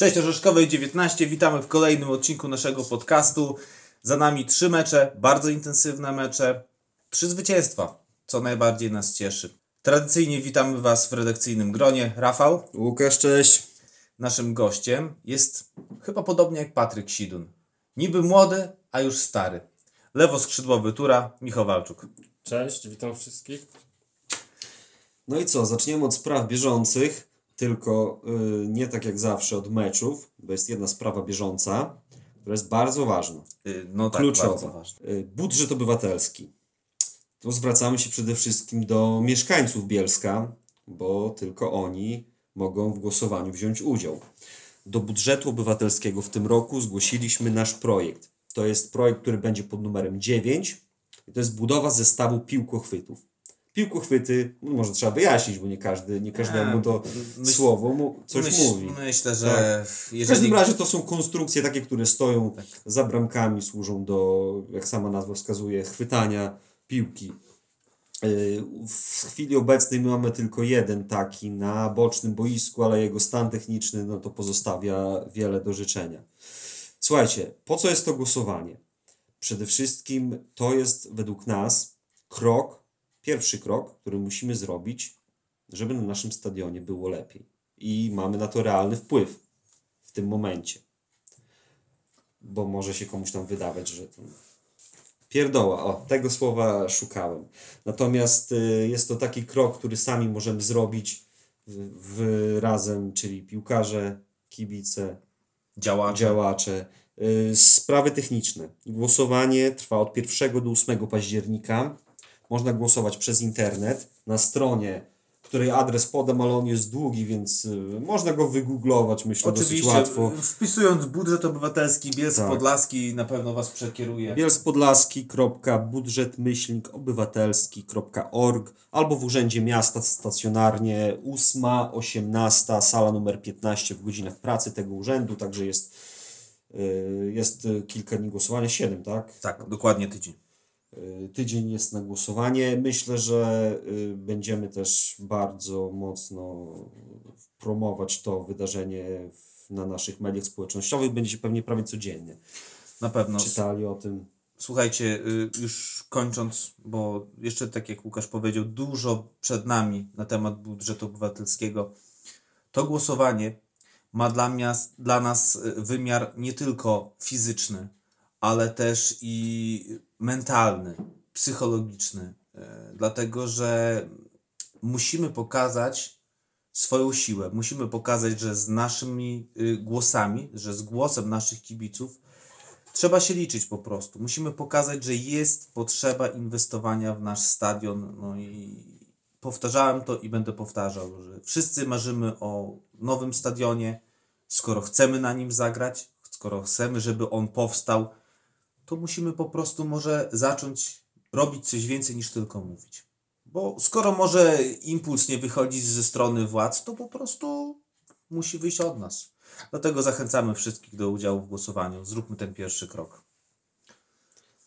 Cześć, Orzeszkowej 19. Witamy w kolejnym odcinku naszego podcastu. Za nami trzy mecze, bardzo intensywne mecze, trzy zwycięstwa, co najbardziej nas cieszy. Tradycyjnie witamy Was w redakcyjnym gronie. Rafał, Łukasz, cześć. naszym gościem, jest chyba podobnie jak Patryk Sidun. Niby młody, a już stary. Lewoskrzydłowy Tura, Michał Walczuk. Cześć, witam wszystkich. No i co, zaczniemy od spraw bieżących, tylko y, nie tak jak zawsze od meczów, bo jest jedna sprawa bieżąca, która jest bardzo ważna. Y, No tak, Kluczowa. bardzo. Y, budżet obywatelski. Tu zwracamy się przede wszystkim do mieszkańców Bielska, bo tylko oni mogą w głosowaniu wziąć udział. Do budżetu obywatelskiego w tym roku zgłosiliśmy nasz projekt. To jest projekt, który będzie pod numerem 9 i to jest budowa zestawu piłkochwytów. Piłkochwyty, no może trzeba wyjaśnić, bo nie, każdy, nie każdemu to myśl- słowo mu, coś Myśl, mówi. Myślę, że Tak. W jeżeli... każdym razie to są konstrukcje takie, które stoją za bramkami, służą do, jak sama nazwa wskazuje, chwytania piłki. Yy, W chwili obecnej my mamy tylko jeden taki na bocznym boisku, ale jego stan techniczny no to pozostawia wiele do życzenia. Słuchajcie, po co jest to głosowanie? Przede wszystkim to jest według nas krok, pierwszy krok, który musimy zrobić, żeby na naszym stadionie było lepiej. I mamy na to realny wpływ w tym momencie. Bo może się komuś tam wydawać, że to pierdoła. O, tego słowa szukałem. Natomiast y, jest to taki krok, który sami możemy zrobić w, w razem, czyli piłkarze, kibice, Działacze. działacze. Y, Sprawy techniczne. Głosowanie trwa od 1 do 8 października. Można głosować przez internet na stronie, której adres podam, ale on jest długi, więc y, można go wygooglować, myślę, dosyć Oczywiście, łatwo. wpisując budżet obywatelski Bielsk Tak. Podlaski na pewno Was przekieruje. bielskpodlaski.budżetmyślnik.obywatelski.org albo w Urzędzie Miasta stacjonarnie 8, 18, sala numer 15 w godzinach pracy tego urzędu, także jest, y, jest y, kilka dni głosowania, 7, tak? Tak, dokładnie tydzień. Tydzień jest na głosowanie. Myślę, że y, będziemy też bardzo mocno promować to wydarzenie na naszych mediach społecznościowych. Będziecie pewnie prawie codziennie Na pewno. czytali o tym. Słuchajcie, y, już kończąc, bo jeszcze tak jak Łukasz powiedział, dużo przed nami na temat budżetu obywatelskiego. To głosowanie ma dla, miast, dla nas y, wymiar nie tylko fizyczny, ale też i mentalny, psychologiczny. Y, Dlatego, że musimy pokazać swoją siłę. Musimy pokazać, że z naszymi y, głosami, że z głosem naszych kibiców trzeba się liczyć po prostu. Musimy pokazać, że jest potrzeba inwestowania w nasz stadion. No i powtarzałem to i będę powtarzał, że wszyscy marzymy o nowym stadionie. Skoro chcemy na nim zagrać, skoro chcemy, żeby on powstał, to musimy po prostu może zacząć robić coś więcej niż tylko mówić. Bo skoro może impuls nie wychodzi ze strony władz, to po prostu musi wyjść od nas. Dlatego zachęcamy wszystkich do udziału w głosowaniu. Zróbmy ten pierwszy krok.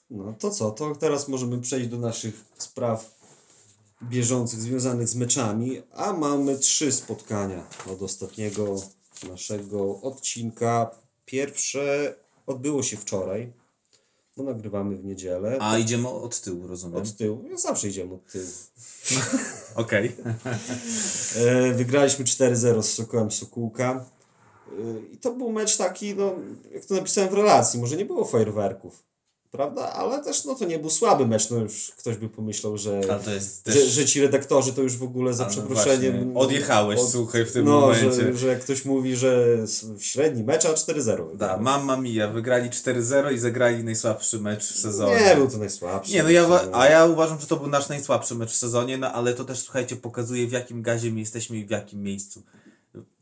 No to co, to teraz możemy przejść do naszych spraw bieżących związanych z meczami, a mamy trzy spotkania od ostatniego naszego odcinka. Pierwsze odbyło się wczoraj, bo nagrywamy w niedzielę. A idziemy od tyłu, rozumiem. Od tyłu, ja zawsze idziemy od tyłu. Okej. E, Wygraliśmy 4-0 z Sokołem Sokółka. E, I to był mecz taki, no, jak to napisałem w relacji, może nie było fajerwerków, prawda? Ale też no, to nie był słaby mecz. No już ktoś by pomyślał, że, jest że, też... że ci redaktorzy to już w ogóle za A, no przeproszeniem. Odjechałeś, słuchaj, w tym no, momencie. Że, że jak ktoś mówi, że średni mecz, a 4-0. Da, mamma mia, wygrali 4-0 i zagrali najsłabszy mecz w sezonie. Nie był to najsłabszy. Nie, no ja, mecz, a ja uważam, że to był nasz najsłabszy mecz w sezonie, no ale to też, słuchajcie, pokazuje w jakim gazie my jesteśmy i w jakim miejscu.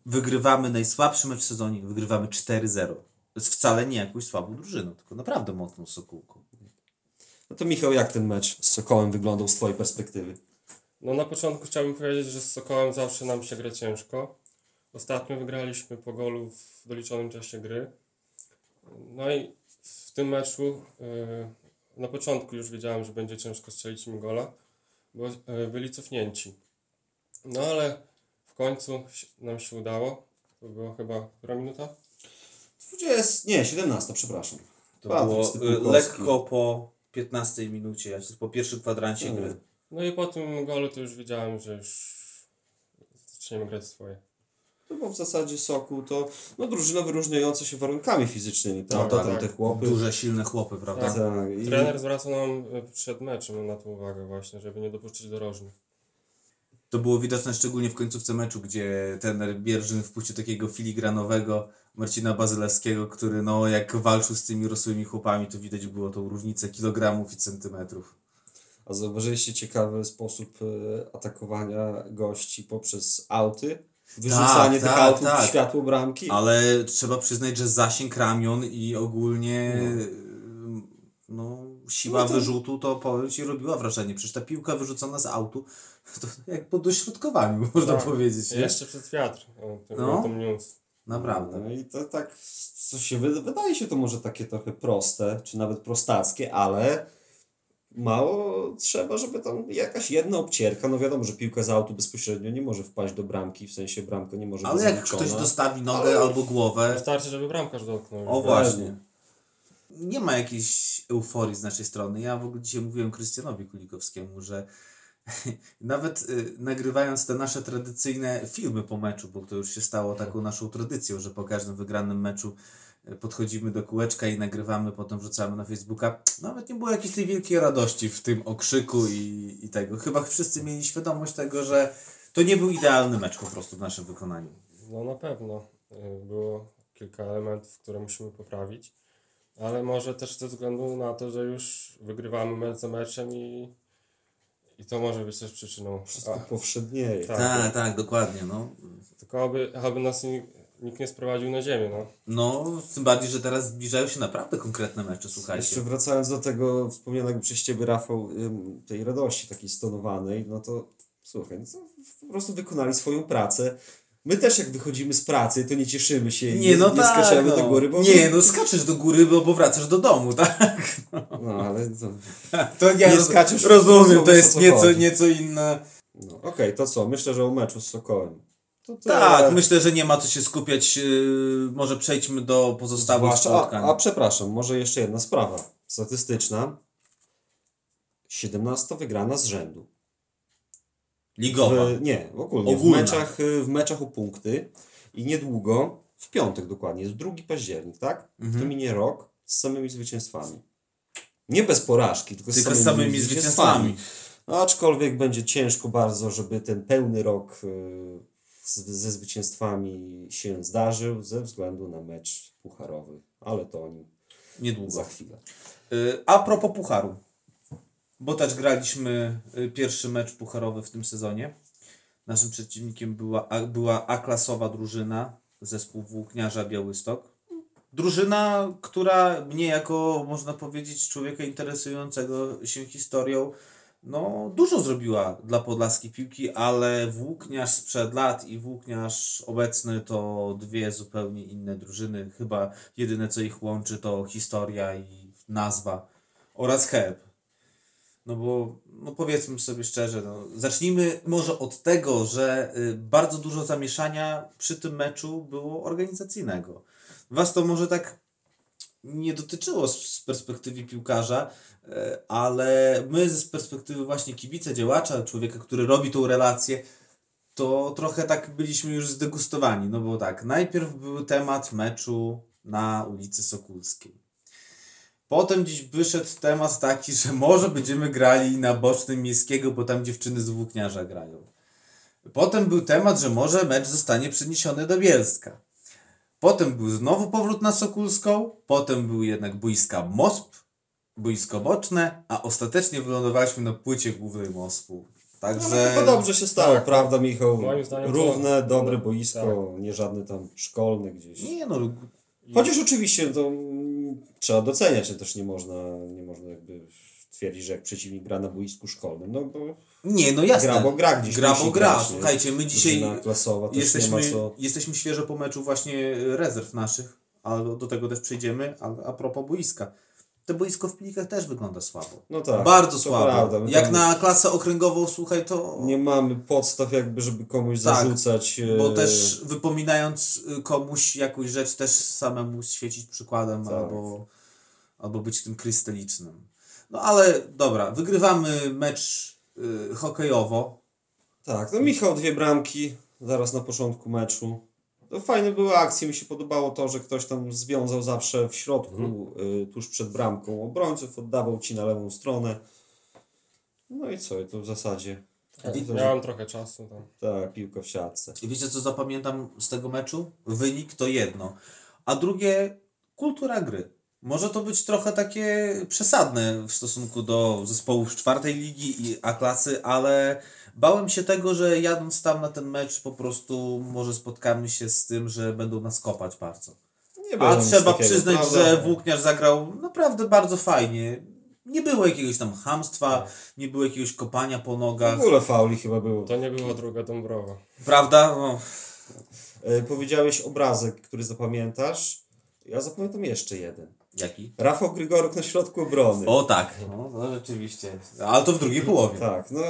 Wygrywamy najsłabszy mecz w sezonie, wygrywamy 4-0. To jest wcale nie jakąś słabą drużyną, tylko naprawdę mocną Sokółką. No to Michał, jak ten mecz z Sokołem wyglądał z Twojej perspektywy? No na początku chciałbym powiedzieć, że z Sokołem zawsze nam się gra ciężko. Ostatnio wygraliśmy po golu w doliczonym czasie gry. No i w tym meczu yy, na początku już wiedziałem, że będzie ciężko strzelić im gola, bo yy, byli cofnięci. No ale w końcu nam się udało. To było chyba która minuta? 20, nie, 17, przepraszam. To Patryk było y, lekko po 15 minucie, po pierwszym kwadrancie Mm. gry. No i po tym golu to już wiedziałem, że już zaczniemy grać swoje. To bo w zasadzie Sokół to no, drużyna wyróżniająca się warunkami fizycznymi, No, tak, Tam tak. te chłopy. Duże, silne chłopy, prawda? Tak, i- Trener zwracał nam e, przed meczem na to uwagę właśnie, żeby nie dopuścić do rożnych. To było widoczne szczególnie w końcówce meczu, gdzie trener Bierzyn wpuścił takiego filigranowego Marcina Bazylewskiego, który no jak walczył z tymi rosłymi chłopami, to widać było tą różnicę kilogramów i centymetrów. A zauważyliście ciekawy sposób e, atakowania gości poprzez auty? Wyrzucanie tych tak, autów tak. w światło bramki? Ale trzeba przyznać, że zasięg ramion i ogólnie no. siła No to- wyrzutu to powiem Ci robiła wrażenie. Przecież ta piłka wyrzucona z autu to jak po dośrodkowaniu można Tak. powiedzieć. Nie? Jeszcze przez wiatr o tym, No. o tym news. Naprawdę. No i to tak, co się wyda- wydaje się to może takie trochę proste, czy nawet prostackie, ale mało trzeba, żeby tam jakaś jedna obcierka, no wiadomo, że piłka z autu bezpośrednio nie może wpaść do bramki, w sensie bramka nie może Ale być jak ktoś dostawi nogę Ale- albo głowę, Wystarczy, żeby bramkarz dotknął. O właśnie. Nie ma jakiejś euforii z naszej strony. Ja w ogóle dzisiaj mówiłem Krystianowi Kulikowskiemu, że nawet y, nagrywając te nasze tradycyjne filmy po meczu, bo to już się stało taką naszą tradycją, że po każdym wygranym meczu y, podchodzimy do kółeczka i nagrywamy, potem wrzucamy na Facebooka. Nawet nie było jakiejś tej wielkiej radości w tym okrzyku i, i tego. Chyba wszyscy mieli świadomość tego, że to nie był idealny mecz po prostu w naszym wykonaniu. No na pewno. Y, Było kilka elementów, które musimy poprawić. Ale może też ze względu na to, że już wygrywamy mecz za meczem i, i to może być też przyczyną. Wszystko A, powszednieje. Tak. Tak, tak, dokładnie. No. tylko aby, aby nas ni- nikt nie sprowadził na ziemię. No. No, tym bardziej, że teraz zbliżają się naprawdę konkretne mecze, słuchajcie. Jeszcze wracając do tego wspomnianego przez Ciebie, Rafał, tej radości takiej stonowanej, no to słuchaj, no to po prostu wykonali swoją pracę. My też jak wychodzimy z pracy, to nie cieszymy się i Nie, no nie tak, skaczemy no. do góry, bo... Nie, no skaczesz do góry, bo, bo wracasz do domu, tak? No, ale to... To Nie roz- skaczesz rozumiem, to jest co nieco, nieco inne. No, Okej, to co? Myślę, że o meczu z Sokołem. To, to Tak, myślę, że nie ma co się skupiać. yy, Może przejdźmy do pozostałych Zwłaszcza, spotkań. a, a przepraszam, może jeszcze jedna sprawa statystyczna. 17 wygrana z rzędu. Ligowa. W, nie, ogólnie. W meczach, y, w meczach o punkty i niedługo, w piątek dokładnie, jest 2 październik, tak? Mhm. To minie rok z samymi zwycięstwami. Nie bez porażki, tylko, Tylko z samymi, samymi zwycięstwami. zwycięstwami. Aczkolwiek będzie ciężko bardzo, żeby ten pełny rok y, ze zwycięstwami się zdarzył ze względu na mecz pucharowy. Ale to o nim Niedługo. za chwilę. Y, A propos pucharu. Bo też graliśmy y, pierwszy mecz pucharowy w tym sezonie. Naszym przeciwnikiem była, była A-klasowa drużyna, zespół Włókniarza Białystok. Drużyna, która mnie jako, można powiedzieć, człowieka interesującego się historią, no dużo zrobiła dla podlaskiej piłki, ale Włókniarz sprzed lat i Włókniarz obecny to dwie zupełnie inne drużyny. Chyba jedyne co ich łączy to historia i nazwa oraz herb. No bo no powiedzmy sobie szczerze, no, zacznijmy może od tego, że y, bardzo dużo zamieszania przy tym meczu było organizacyjnego. Was to może tak nie dotyczyło z, perspektywy piłkarza, e, ale my z perspektywy właśnie kibica, działacza, człowieka, który robi tą relację, to trochę tak byliśmy już zdegustowani. No bo tak, najpierw był temat meczu na ulicy Sokulskiej. Potem dziś wyszedł temat taki, że może będziemy grali na bocznym miejskiego, bo tam dziewczyny z włókniarza grają. Potem był temat, że może mecz zostanie przeniesiony do Bielska. Potem był znowu powrót na Sokulską, potem był jednak boiska MOSP, boisko boczne, a ostatecznie wylądowaliśmy na płycie głównej MOSP-u. No, Także... ale chyba dobrze się stało, Tak. prawda Michał? Zdaniem to- Równe, dobre no, boisko, nie żadne tam szkolne gdzieś. Nie no, Chociaż oczywiście to trzeba doceniać, że też nie można, nie można jakby twierdzić, że jak przeciwnik gra na boisku szkolnym, no bo nie no jasne. gra, bo gra gdzieś Gra, bo gra. grać? Słuchajcie, my dzisiaj klasowa jesteśmy, co... jesteśmy świeżo po meczu właśnie rezerw naszych, ale do tego też przejdziemy, a, a propos boiska. To boisko w Pilikach też wygląda słabo. No tak. Bardzo słabo. Prawda. My Jak na klasę okręgową, słuchaj, to... Nie mamy podstaw jakby, żeby komuś Tak, zarzucać. e, Bo też wypominając y, komuś jakąś rzecz, też samemu świecić przykładem Tak. albo, albo być tym krystalicznym. No ale dobra, wygrywamy mecz y, hokejowo. Tak, no Michał dwie bramki zaraz na początku meczu. To fajne były akcje, mi się podobało to, że ktoś tam związał zawsze w środku, y, tuż przed bramką obrońców, oddawał ci na lewą stronę. No i co, i to w zasadzie. Tak, to, że- miałem trochę czasu tam. Tak, piłka w siatce. I wiecie co zapamiętam z tego meczu? Wynik to jedno, a drugie kultura gry. Może to być trochę takie przesadne w stosunku do zespołów z czwartej ligi i A klasy, ale bałem się tego, że jadąc tam na ten mecz po prostu może spotkamy się z tym, że będą nas kopać bardzo. Nie było A trzeba takiego, przyznać, prawda? że Włókniarz zagrał naprawdę bardzo fajnie. Nie było jakiegoś tam hamstwa, nie było jakiegoś kopania po W nogach. ogóle fauli chyba było. To nie była druga Dąbrowa. Prawda? No, E, Powiedziałeś obrazek, który zapamiętasz. Ja zapamiętam jeszcze jeden. Jaki? Rafał Grygoruk na środku obrony. O tak, no, no rzeczywiście. Ale to w drugiej połowie. Tak, no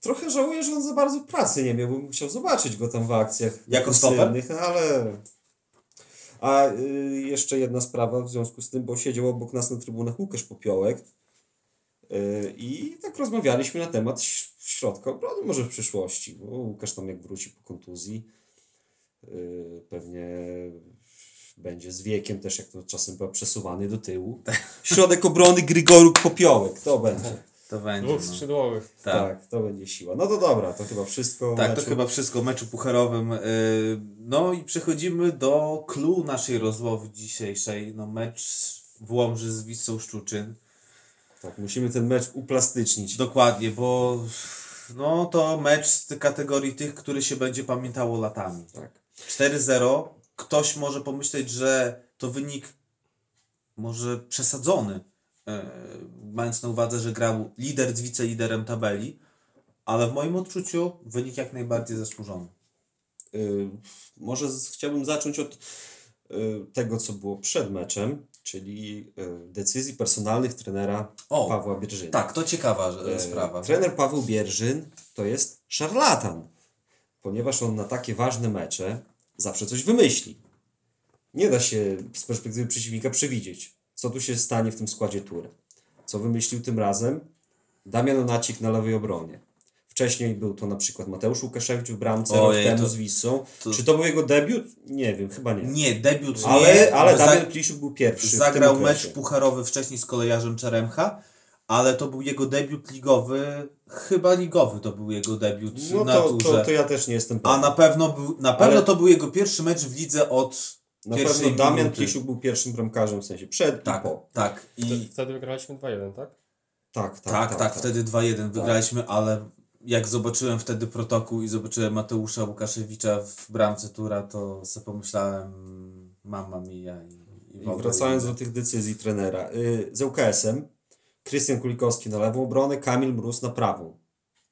trochę żałuję, że on za bardzo pracy nie miał, bo musiał zobaczyć go tam w akcjach Jako defensywnych, ale... A y, jeszcze jedna sprawa w związku z tym, bo siedział obok nas na trybunach Łukasz Popiołek y, i tak rozmawialiśmy na temat środka obrony może w przyszłości, bo Łukasz tam jak wróci po kontuzji y, pewnie będzie z wiekiem też, jak to czasem bywa przesuwany do tyłu. Środek obrony Grygoruk Popiołek, to będzie. To będzie. Dwóch No. skrzydłowych. Tak. Tak, to będzie siła. No to dobra, to chyba wszystko. Tak, to meczu. chyba wszystko o meczu pucharowym. Yy, No i przechodzimy do clue naszej rozmowy dzisiejszej. No mecz w Łomży z Wisłą Szczuczyn. Tak, musimy ten mecz uplastycznić. Dokładnie, bo no to mecz z kategorii tych, który się będzie pamiętało latami. Tak. 4-0. Ktoś może pomyśleć, że to wynik może przesadzony, e, mając na uwadze, że grał lider z wiceliderem tabeli, ale w moim odczuciu wynik jak najbardziej zasłużony. Y, może z, chciałbym zacząć od y, tego, co było przed meczem, czyli decyzji personalnych trenera O, Pawła Bierżyna. Tak, to ciekawa e, E, sprawa. Trener Paweł Bierżyn to jest szarlatan, ponieważ on na takie ważne mecze zawsze coś wymyśli. Nie da się z perspektywy przeciwnika przewidzieć, co tu się stanie w tym składzie tury. Co wymyślił tym razem? Damian Onacik na lewej obronie. Wcześniej był to na przykład Mateusz Łukaszewicz w bramce Ojej, rok temu to- z Wisłą. to- Czy to był jego debiut? Nie wiem, chyba nie. Nie, debiut Ale, nie, ale Damian Plisiuk był pierwszy. zagrał mecz pucharowy wcześniej z kolejarzem Czeremcha, ale to był jego debiut ligowy, chyba ligowy to był jego debiut No na to, turze. to, to ja też nie jestem A pewien. na pewno, był, na pewno Ale- to był jego pierwszy mecz w lidze od Na pierwszej pewno Damian minuty. Plisiuk był pierwszym bramkarzem, w sensie przed Tak, i po. tak. I Wtedy, wtedy wygraliśmy 2-1, tak? Tak, tak, tak, tak, wtedy 2-1 wygraliśmy, ale jak zobaczyłem wtedy protokół i zobaczyłem Mateusza Łukaszewicza w bramce tura, to sobie pomyślałem mama mia i, i, I wracając do tych decyzji trenera. Y, z ŁKS-em Krystian Kulikowski na lewą obronę, Kamil Mróz na prawą.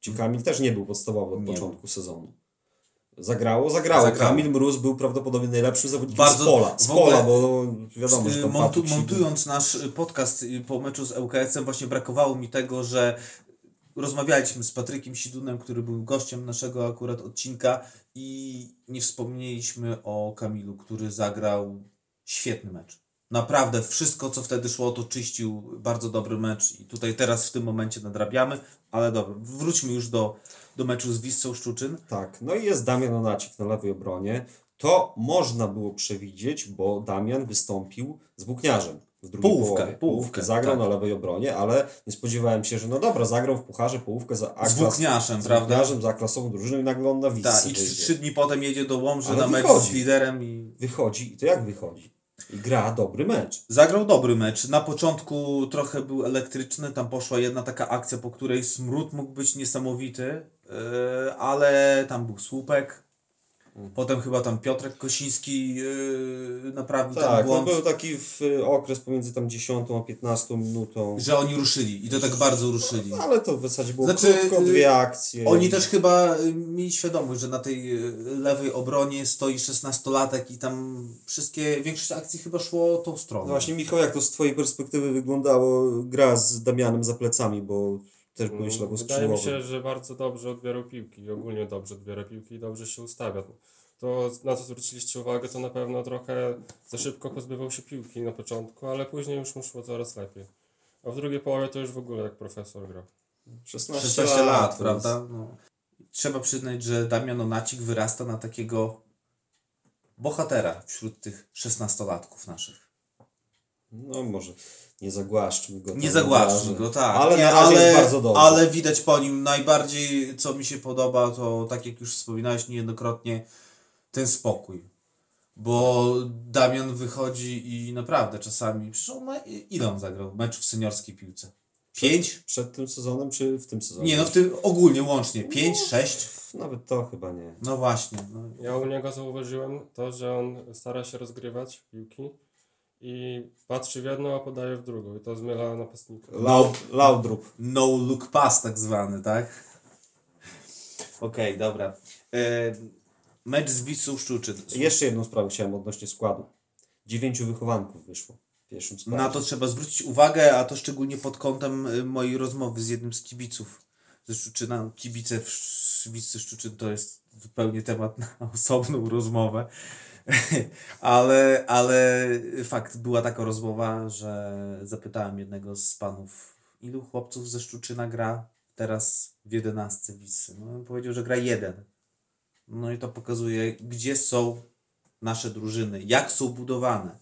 Ci Kamil też nie był podstawowy od Nie początku sezonu. Zagrało, zagrało. Zagrało. Kamil Mróz był prawdopodobnie najlepszym zawodnikiem Bardzo- z pola. Z pola, bo wiadomo, że tam Montu, montując nasz y, podcast y, po meczu z ŁKS-em właśnie brakowało mi tego, że rozmawialiśmy z Patrykiem Sidunem, który był gościem naszego akurat odcinka i nie wspomnieliśmy o Kamilu, który zagrał świetny mecz. Naprawdę wszystko, co wtedy szło, to czyścił bardzo dobry mecz i tutaj teraz w tym momencie nadrabiamy, ale dobra, wróćmy już do, do meczu z Wisłą Szczuczyn. Tak, no i jest Damian Onacik na lewej obronie. To można było przewidzieć, bo Damian wystąpił z Włókniarzem w drugiej Połówkę, połowie. połówkę, zagrał tak. na lewej obronie, ale nie spodziewałem się, że no dobra, zagrał w Pucharze połówkę za Z A-klas- Włókniarzem, z prawda? Włókniarzem, za klasową drużyną i nagle on na Wisłę Tak, i trzy, trzy dni potem jedzie do Łomży Ale na mecz wychodzi. z liderem i Wychodzi i to jak wychodzi? I gra dobry mecz. Zagrał dobry mecz. Na początku trochę był elektryczny, tam poszła jedna taka akcja, po której smród mógł być niesamowity, yy, ale tam był słupek. Potem chyba tam Piotrek Kosiński yy, naprawił ten Tak, no błąd, był taki w, y, okres pomiędzy tam 10 a 15 minutą. że oni ruszyli i to tak bardzo ruszyli. Ale to w zasadzie było Znaczy, krótko, y, dwie akcje. Oni też chyba y, mieli świadomość, że na tej lewej obronie stoi 16-latek i tam wszystkie, większość akcji chyba szło tą stroną. No właśnie Michał, jak to z twojej perspektywy wyglądało gra z Damianem za plecami, bo też lewą Wydaje mi się, że bardzo dobrze odbierał piłki i ogólnie dobrze odbiera piłki i dobrze się ustawia. To na co zwróciliście uwagę, to na pewno trochę za szybko pozbywał się piłki na początku, ale później już mu szło coraz lepiej. A w drugiej połowie to już w ogóle jak profesor gra. 16, 16 lat, to prawda? No. Trzeba przyznać, że Damian Onacik wyrasta na takiego bohatera wśród tych 16-latków naszych. No może nie zagłaszczmy go. Nie tam zagłaszczmy go, tak. Ale Nie, na razie ale, jest bardzo dobrze. Ale widać po nim najbardziej, co mi się podoba, to tak jak już wspominałeś niejednokrotnie, ten spokój. Bo Damian wychodzi i naprawdę czasami, przecież on ma, ile on zagrał w meczu w seniorskiej piłce? Pięć? Przed tym sezonem, czy w tym sezonie? Nie, no w tym ogólnie łącznie. Pięć, sześć? Nawet to chyba nie. No właśnie. No. Ja u niego zauważyłem to, że on stara się rozgrywać piłki i patrzy w jedną, a podaje w drugą i to zmyla napastnika. Laud, Laudrup. No look pass tak zwany, tak? Okej, dobra. E, mecz z Wisłą Szczuczyn. Jeszcze jedną sprawę chciałem odnośnie składu. Dziewięciu wychowanków wyszło w pierwszym składzie. Na to trzeba zwrócić uwagę, a to szczególnie pod kątem y, mojej rozmowy z jednym z kibiców ze Szczuczyna. Kibice w Wisły Szczuczyn to jest zupełnie temat na osobną rozmowę. ale, ale fakt, była taka rozmowa, że zapytałem jednego z panów, ilu chłopców ze Szczuczyna gra teraz w jedenastce Wisły. No, on powiedział, że gra jeden. No i to pokazuje, gdzie są nasze drużyny, jak są budowane.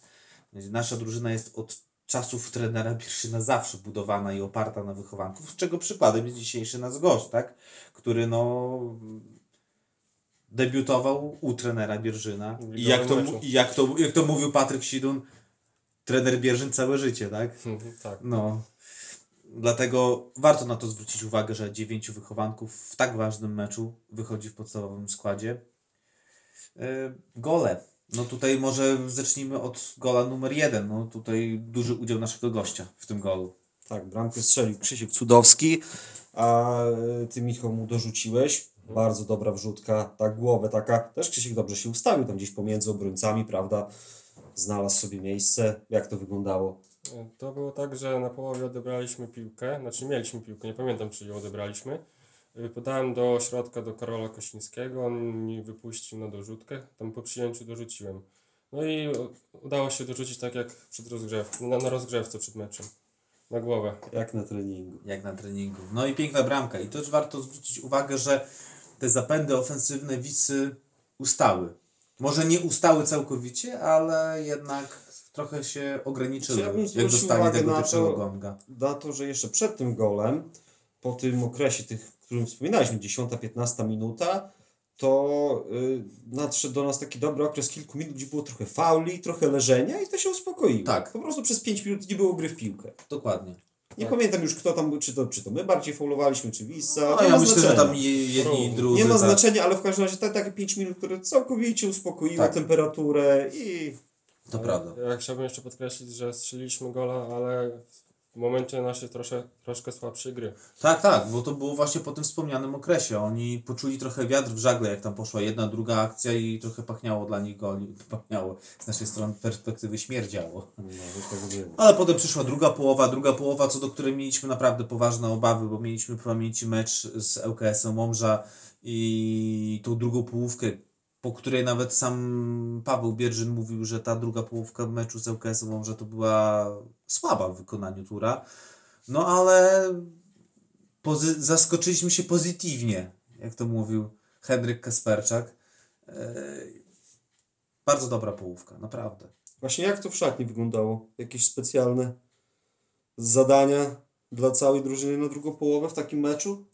Nasza drużyna jest od czasów trenera Birszyna zawsze budowana i oparta na wychowanków, z czego przykładem jest dzisiejszy nasz gość, tak? który no debiutował u trenera Bierżyna. I jak to, i jak to, jak to mówił Patryk Sidun, trener Bierzyn całe życie, tak? tak. No. Dlatego warto na to zwrócić uwagę, że dziewięciu wychowanków w tak ważnym meczu wychodzi w podstawowym składzie. Yy, gole. No tutaj może zacznijmy od gola numer jeden. No tutaj duży udział naszego gościa w tym golu. Tak, bramkę strzelił Krzysiek Cudowski, a y, ty Michał mu dorzuciłeś. Bardzo dobra wrzutka, ta głowę taka. Też Krzysiek dobrze się ustawił tam gdzieś pomiędzy obrońcami, prawda? Znalazł sobie miejsce. Jak to wyglądało? To było tak, że na połowie odebraliśmy piłkę, znaczy mieliśmy piłkę, nie pamiętam czy ją odebraliśmy. Y, Podałem do środka do Karola Kosińskiego, on mi wypuścił na dorzutkę, tam po przyjęciu dorzuciłem. No i udało się dorzucić tak jak przed rozgrzew, na, na rozgrzewce przed meczem, na głowę. Jak na treningu. Jak na treningu. No i piękna bramka. I też warto zwrócić uwagę, że te zapędy ofensywne Wisy ustały. Może nie ustały całkowicie, ale jednak trochę się ograniczyły, Ja bym jak dostali tego na pierwszego to- gonga. Na to, że jeszcze przed tym golem, po tym okresie, tych, którym wspominaliśmy, 10-15 minuta, to y, nadszedł do nas taki dobry okres kilku minut, gdzie było trochę fauli, trochę leżenia i to się uspokoiło. Tak. Po prostu przez 5 minut nie było gry w piłkę. Dokładnie. Nie Tak. pamiętam już kto tam był, czy to, czy to my bardziej faulowaliśmy, czy Wissa. No, nie ja ma myślę, że znaczenia. tam je- jedni i Nie drudzy. Nie ma tak. znaczenia, ale w każdym razie te takie 5 minut, które całkowicie uspokoiło Tak. temperaturę i To prawda. Ja chciałbym jeszcze podkreślić, że strzeliliśmy gola, ale w momencie naszej trosze, troszkę słabszej gry. Tak, tak, bo to było właśnie po tym wspomnianym okresie. Oni poczuli trochę wiatr w żagle, jak tam poszła jedna, druga akcja i trochę pachniało dla nich goli. Pachniało. Z naszej strony perspektywy śmierdziało. no, już tak. Ale potem przyszła druga połowa, druga połowa, co do której mieliśmy naprawdę poważne obawy, bo mieliśmy w pamięci mecz z ŁKS-em Łomża i tą drugą połówkę, po której nawet sam Paweł Bierzyn mówił, że ta druga połówka meczu z ŁKS-em Łomża to była słaba w wykonaniu Tura. No ale pozy- zaskoczyliśmy się pozytywnie, jak to mówił Henryk Kasperczak. Eee, bardzo dobra połówka, naprawdę. Właśnie jak to w szatni wyglądało? Jakieś specjalne zadania dla całej drużyny na drugą połowę w takim meczu?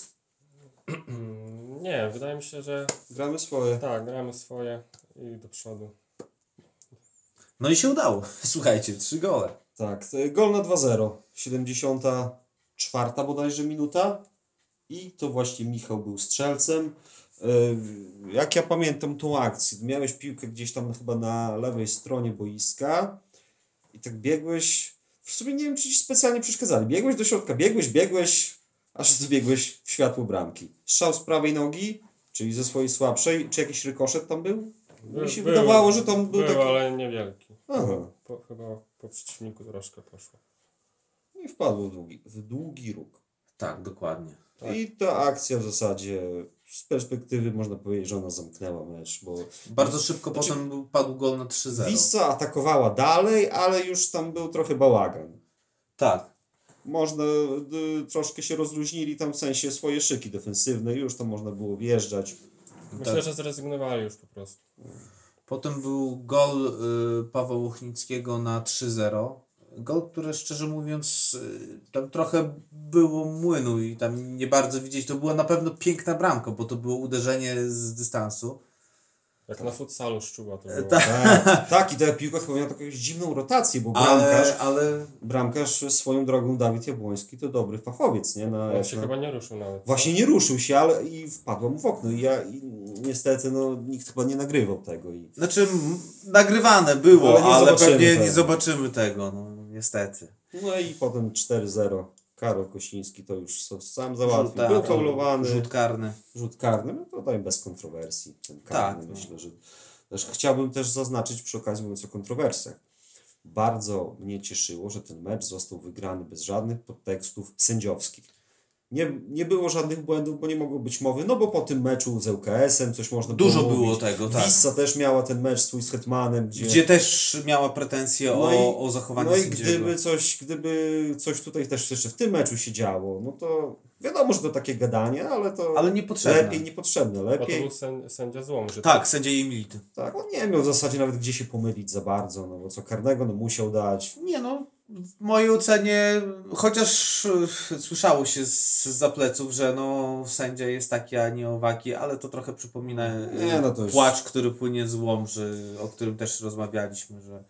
Nie, wydaje mi się, że Gramy swoje. tak, gramy swoje i do przodu. No i się udało. Słuchajcie, trzy gole. Tak, to gol na 2-0. 74 bodajże minuta. I to właśnie Michał był strzelcem. Yy, Jak ja pamiętam tą akcję, miałeś piłkę gdzieś tam chyba na lewej stronie boiska i tak biegłeś, w sumie nie wiem, czy ci specjalnie przeszkadzali. Biegłeś do środka, biegłeś, biegłeś, aż zbiegłeś w światło bramki. Strzał z prawej nogi, czyli ze swojej słabszej, czy jakiś rykoszet tam był? Mi się wydawało, że tam był był taki... ale niewielki. Aha. Po, chyba po przeciwniku troszkę poszło. I wpadło w długi, w długi róg. Tak, dokładnie. Tak. I ta akcja w zasadzie z perspektywy można powiedzieć, że ona zamknęła mecz, bo Bardzo szybko Znaczy- potem był- padł gol na 3-0. Wisła atakowała dalej, ale już tam był trochę bałagan. Tak. Można, y, troszkę się rozluźnili tam w sensie swoje szyki defensywne, już tam można było wjeżdżać. Myślę, Tak. że zrezygnowali już po prostu. Potem był gol y, Pawła Łuchnickiego na 3-0. Gol, który szczerze mówiąc y, tam trochę było młynu i tam nie bardzo widzieć. To była na pewno piękna bramka, bo to było uderzenie z dystansu. Jak na futsalu szczuła to było. tak. Tak, tak i ta piłka chyba miała taką dziwną rotację, bo bramkarz, Ale, ale bramkarz swoją drogą Dawid Jabłoński to dobry fachowiec, nie? Na, On się na... chyba nie ruszył nawet. Właśnie nie ruszył się, ale i wpadła mu w okno i ja i niestety no, nikt chyba nie nagrywał tego i znaczy nagrywane było, Ale ale, nie zobaczymy pewnie tego. nie zobaczymy tego, no niestety. No i potem 4-0. Karol Kościński to już sam załatwił. tak, Był faulowany. Rzut karny. Rzut karny, no to tutaj bez kontrowersji. Ten karny Tak, no. myślę, że też chciałbym też zaznaczyć przy okazji mówiąc o kontrowersjach. Bardzo mnie cieszyło, że ten mecz został wygrany bez żadnych podtekstów sędziowskich. Nie, nie było żadnych błędów, bo nie mogło być mowy, no bo po tym meczu z ŁKS-em coś można Dużo było było mówić. tego, tak. Wissa też miała ten mecz swój z Hetmanem, gdzie, Gdzie też miała pretensje No o, i- o zachowanie no i gdyby coś, gdyby coś tutaj też jeszcze w tym meczu się działo, no to wiadomo, że to takie gadanie, ale to Ale niepotrzebne. lepiej niepotrzebne, Bo to lepiej. był sędzia, sędzia złom, że Tak, sędzia Emility. Tak, on nie miał w zasadzie nawet gdzie się pomylić za bardzo, no bo co karnego no musiał dać. Nie no, w mojej ocenie, chociaż e, słyszało się z za pleców, że no sędzia jest taki, a nie owaki, ale to trochę przypomina e, Nie, no to płacz, który płynie z Łomży, o którym też rozmawialiśmy, że,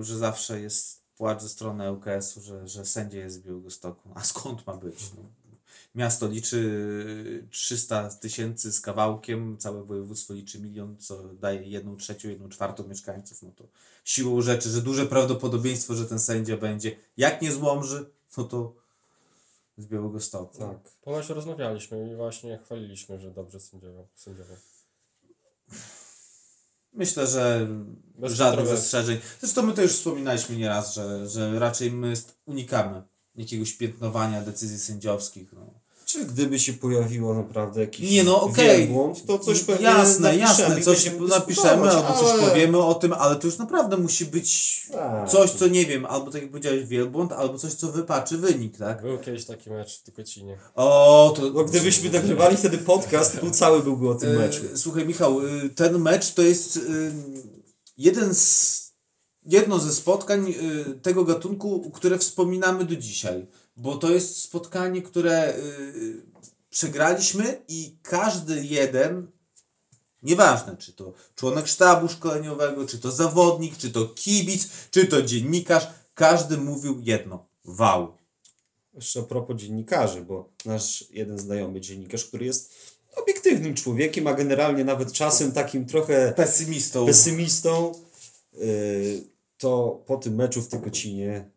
że zawsze jest płacz ze strony ŁKS-u, że, że sędzia jest z Białegostoku. A skąd ma być? No? Miasto liczy 300 tysięcy z kawałkiem, całe województwo liczy milion, co daje jedną trzecią, jedną czwartą mieszkańców. No to siłą rzeczy, że duże prawdopodobieństwo, że ten sędzia będzie, jak nie z Łomży, no to z Białegostoku. Tak. ponoć rozmawialiśmy i właśnie chwaliliśmy, że dobrze sędziował. sędziował. Myślę, że Bez żadnych kontrowersji. zastrzeżeń. Zresztą my to już wspominaliśmy nieraz, że, że raczej my unikamy jakiegoś piętnowania decyzji sędziowskich. No. Czy gdyby się pojawiło naprawdę jakiś Nie no, okej. wielbłąd, to coś pewnie Jasne, napiszemy jasne, coś napiszemy albo coś ale- powiemy o tym, ale to już naprawdę musi być Tak. coś, co nie wiem, albo tak jak powiedziałeś, wielbłąd, albo coś, co wypaczy wynik, tak? Był kiedyś taki mecz w Tykocinie. O, to... No, gdybyśmy nagrywali wtedy podcast, to cały byłby o tym E, meczu. Słuchaj, Michał, y, ten mecz to jest y, jeden z, jedno ze spotkań y, tego gatunku, które wspominamy do dzisiaj. Bo to jest spotkanie, które y, przegraliśmy i każdy jeden, nieważne czy to członek sztabu szkoleniowego, czy to zawodnik, czy to kibic, czy to dziennikarz, każdy mówił jedno. Wow. Jeszcze a propos dziennikarzy, bo nasz jeden znajomy dziennikarz, który jest obiektywnym człowiekiem, a generalnie nawet czasem takim trochę Pesymistą. pesymistą, yy, to po tym meczu w Tykocinie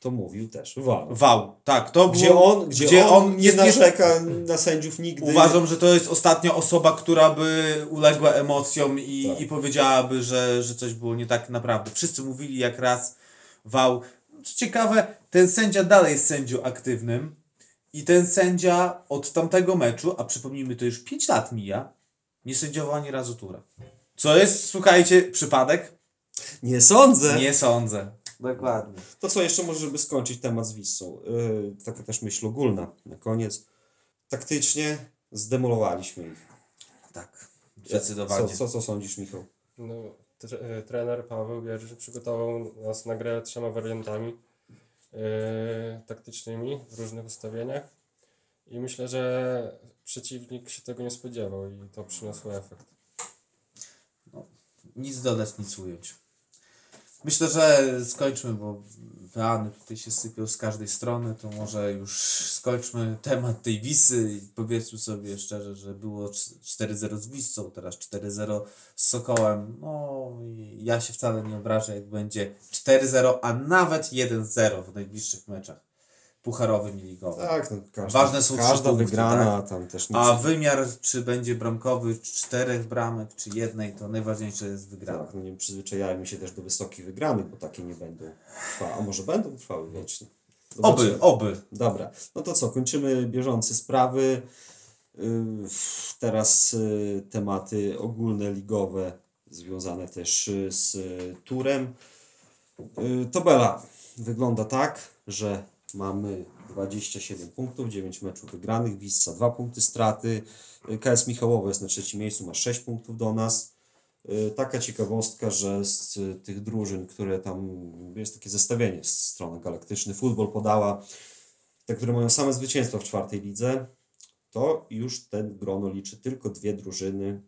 to mówił też. Wow. Wow, tak, to Gdzie było, on, gdzie on nie narzeka na sędziów nigdy. Uważam, że to jest ostatnia osoba, która by uległa emocjom i, Tak. i powiedziałaby, że, że coś było nie tak naprawdę. Wszyscy mówili jak raz, wał. Co ciekawe, ten sędzia dalej jest sędzią aktywnym i ten sędzia od tamtego meczu, a przypomnijmy, to już 5 lat mija, nie sędziował ani razu tura. Co jest, słuchajcie, przypadek? Nie sądzę. Nie sądzę. Dokładnie. To co jeszcze może, żeby skończyć temat z Wissą. Yy, taka też myśl ogólna na koniec. Taktycznie zdemolowaliśmy ich. Tak, zdecydowanie. Co, co, co sądzisz, Michał? No, tre, e, trener Paweł Wierzy przygotował nas na grę trzema wariantami e, taktycznymi w różnych ustawieniach i myślę, że przeciwnik się tego nie spodziewał i to przyniosło efekt. Nic dodać, nic ująć. Myślę, że skończmy, bo peany tutaj się sypią z każdej strony, to może już skończmy temat tej Wisy i powiedzmy sobie szczerze, że było cz- 4-0 z Wisą, teraz 4-0 z Sokołem. No ja się wcale nie obrażę, jak będzie 4-0, a nawet 1-0 w najbliższych meczach pucharowym i ligowym. Tak, no, każda, Ważne są każda punkty, wygrana tam też. A wymiar, czy będzie bramkowy czterech bramek, czy jednej, to najważniejsze jest wygrana. Tak, no nie przyzwyczajajmy się też do wysokich wygranych, bo takie nie będą trwały. A może będą trwały wiecznie. Zobaczymy. Oby, oby. Dobra, no to co, kończymy bieżące sprawy. Yy, Teraz yy, tematy ogólne, ligowe, związane też yy, z turem. Tabela wygląda tak, że mamy 27 punktów, 9 meczów wygranych, Wisca 2 punkty straty, KS Michałowo jest na trzecim miejscu, ma 6 punktów do nas. Yy, Taka ciekawostka, że z y, tych drużyn, które tam, jest takie zestawienie z strony Galaktyczny Futbol podała, te, które mają same zwycięstwa w czwartej lidze, to już ten grono liczy tylko dwie drużyny,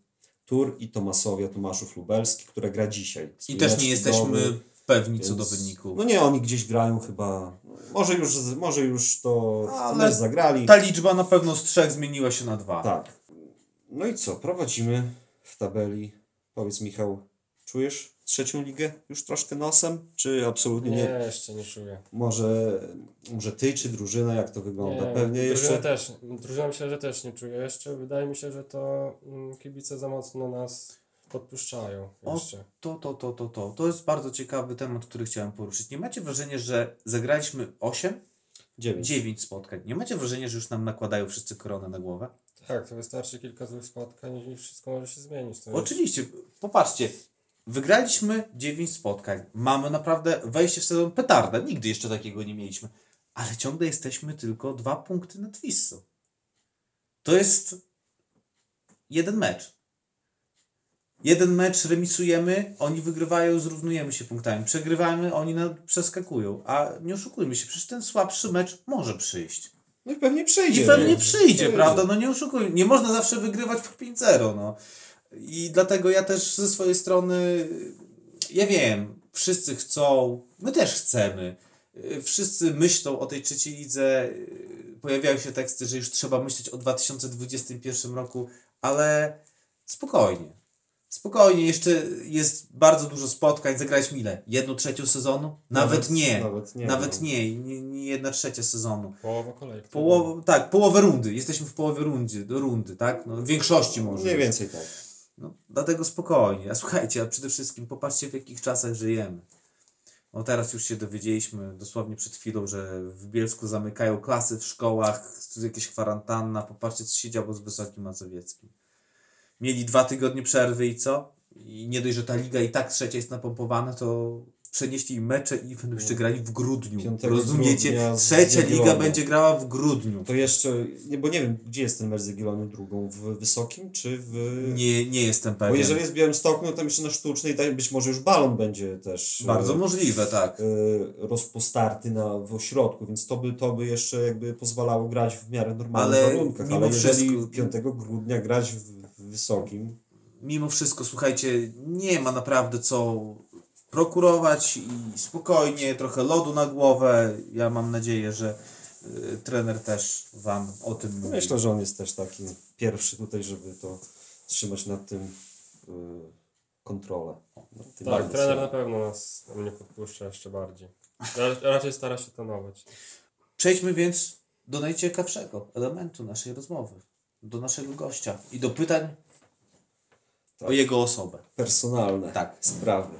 Tur i Tomasowia, Tomaszów Lubelski, która gra dzisiaj. I też nie jesteśmy Domy, pewni co więc- do wyniku. No nie, oni gdzieś grają chyba, może już, może już to Ale zagrali. Ta liczba na pewno z trzech zmieniła się na dwa. Tak. No i co, prowadzimy w tabeli. Powiedz Michał, czujesz trzecią ligę już troszkę nosem? Czy absolutnie Nie, nie? jeszcze nie czuję. Może, może ty, czy drużyna, jak to wygląda? Nie, Pewnie drużyna jeszcze... też, drużyna myślę, że też nie czuje jeszcze. Wydaje mi się, że to mm, kibice za mocno nas podpuszczają O, jeszcze. to, to, to, to, to. To jest bardzo ciekawy temat, który chciałem poruszyć. Nie macie wrażenia, że zagraliśmy 8, Dziewięć. 9 spotkań? Nie macie wrażenia, że już nam nakładają wszyscy koronę na głowę? Tak, to wystarczy kilka złych spotkań i wszystko może się zmienić. To jest- Oczywiście, popatrzcie. Wygraliśmy 9 spotkań. Mamy naprawdę wejście w sezon petarda. Nigdy jeszcze takiego nie mieliśmy. Ale ciągle jesteśmy tylko dwa punkty nad Wissą. To jest jeden mecz. Jeden mecz remisujemy, oni wygrywają, zrównujemy się punktami. Przegrywamy, oni na, przeskakują. A nie oszukujmy się, przecież ten słabszy mecz może przyjść. No i pewnie przyjdzie. I pewnie no. przyjdzie, prawda? No nie oszukujmy. Nie można zawsze wygrywać po 5-0, no. I dlatego ja też ze swojej strony, ja wiem, wszyscy chcą, my też chcemy. Wszyscy myślą o tej trzeciej lidze. Pojawiają się teksty, że już trzeba myśleć o 2021 roku, ale spokojnie. Spokojnie, jeszcze jest bardzo dużo spotkań. Zagraliśmy ile? Jedną trzecią sezonu? Nawet, nie. Nawet nie. Nawet no. nie, nie, nie jedna trzecia sezonu. Połowa kolejki. Połowa, tak, połowę rundy. Jesteśmy w połowie rundy, do rundy, tak? No, w większości może. Mniej więcej tak. No, dlatego spokojnie. A słuchajcie, a przede wszystkim popatrzcie w jakich czasach żyjemy. No teraz już się dowiedzieliśmy dosłownie przed chwilą, że w Bielsku zamykają klasy w szkołach, tu jakieś kwarantanna. Popatrzcie, co się działo z Wysokim Mazowieckim. Mieli dwa tygodnie przerwy i co? I nie dość, że ta liga i tak trzecia jest napompowana, to przenieśli mecze i będą jeszcze grali w grudniu. 5 Rozumiecie? Trzecia liga będzie grała w grudniu. To jeszcze, nie, bo nie wiem, gdzie jest ten mecz z Jagiellonią drugą? W Wysokim, czy w... Nie, nie jestem Bo pewien. jeżeli jest w Białymstoku, no to jeszcze na Sztucznej, być może już balon będzie też... Bardzo e, możliwe, tak. e, rozpostarty na, w ośrodku, więc to by, to by jeszcze jakby pozwalało grać w miarę normalnych Ale warunkach, mimo ale jeżeli wszystko- 5 grudnia grać w Wysokim, Mimo wszystko, słuchajcie, nie ma naprawdę co prokurować i spokojnie, trochę lodu na głowę. Ja mam nadzieję, że y, trener też Wam o tym mówi. myślę, że on jest też taki pierwszy tutaj, żeby to trzymać nad tym y, kontrolę. Nad tym Tak, trener na pewno nas mnie podpuszcza jeszcze bardziej. Ra- Raczej stara się tonować. Przejdźmy więc do najciekawszego elementu naszej rozmowy, do naszego gościa i do pytań Tak. o jego osobę. Personalne Tak. sprawy.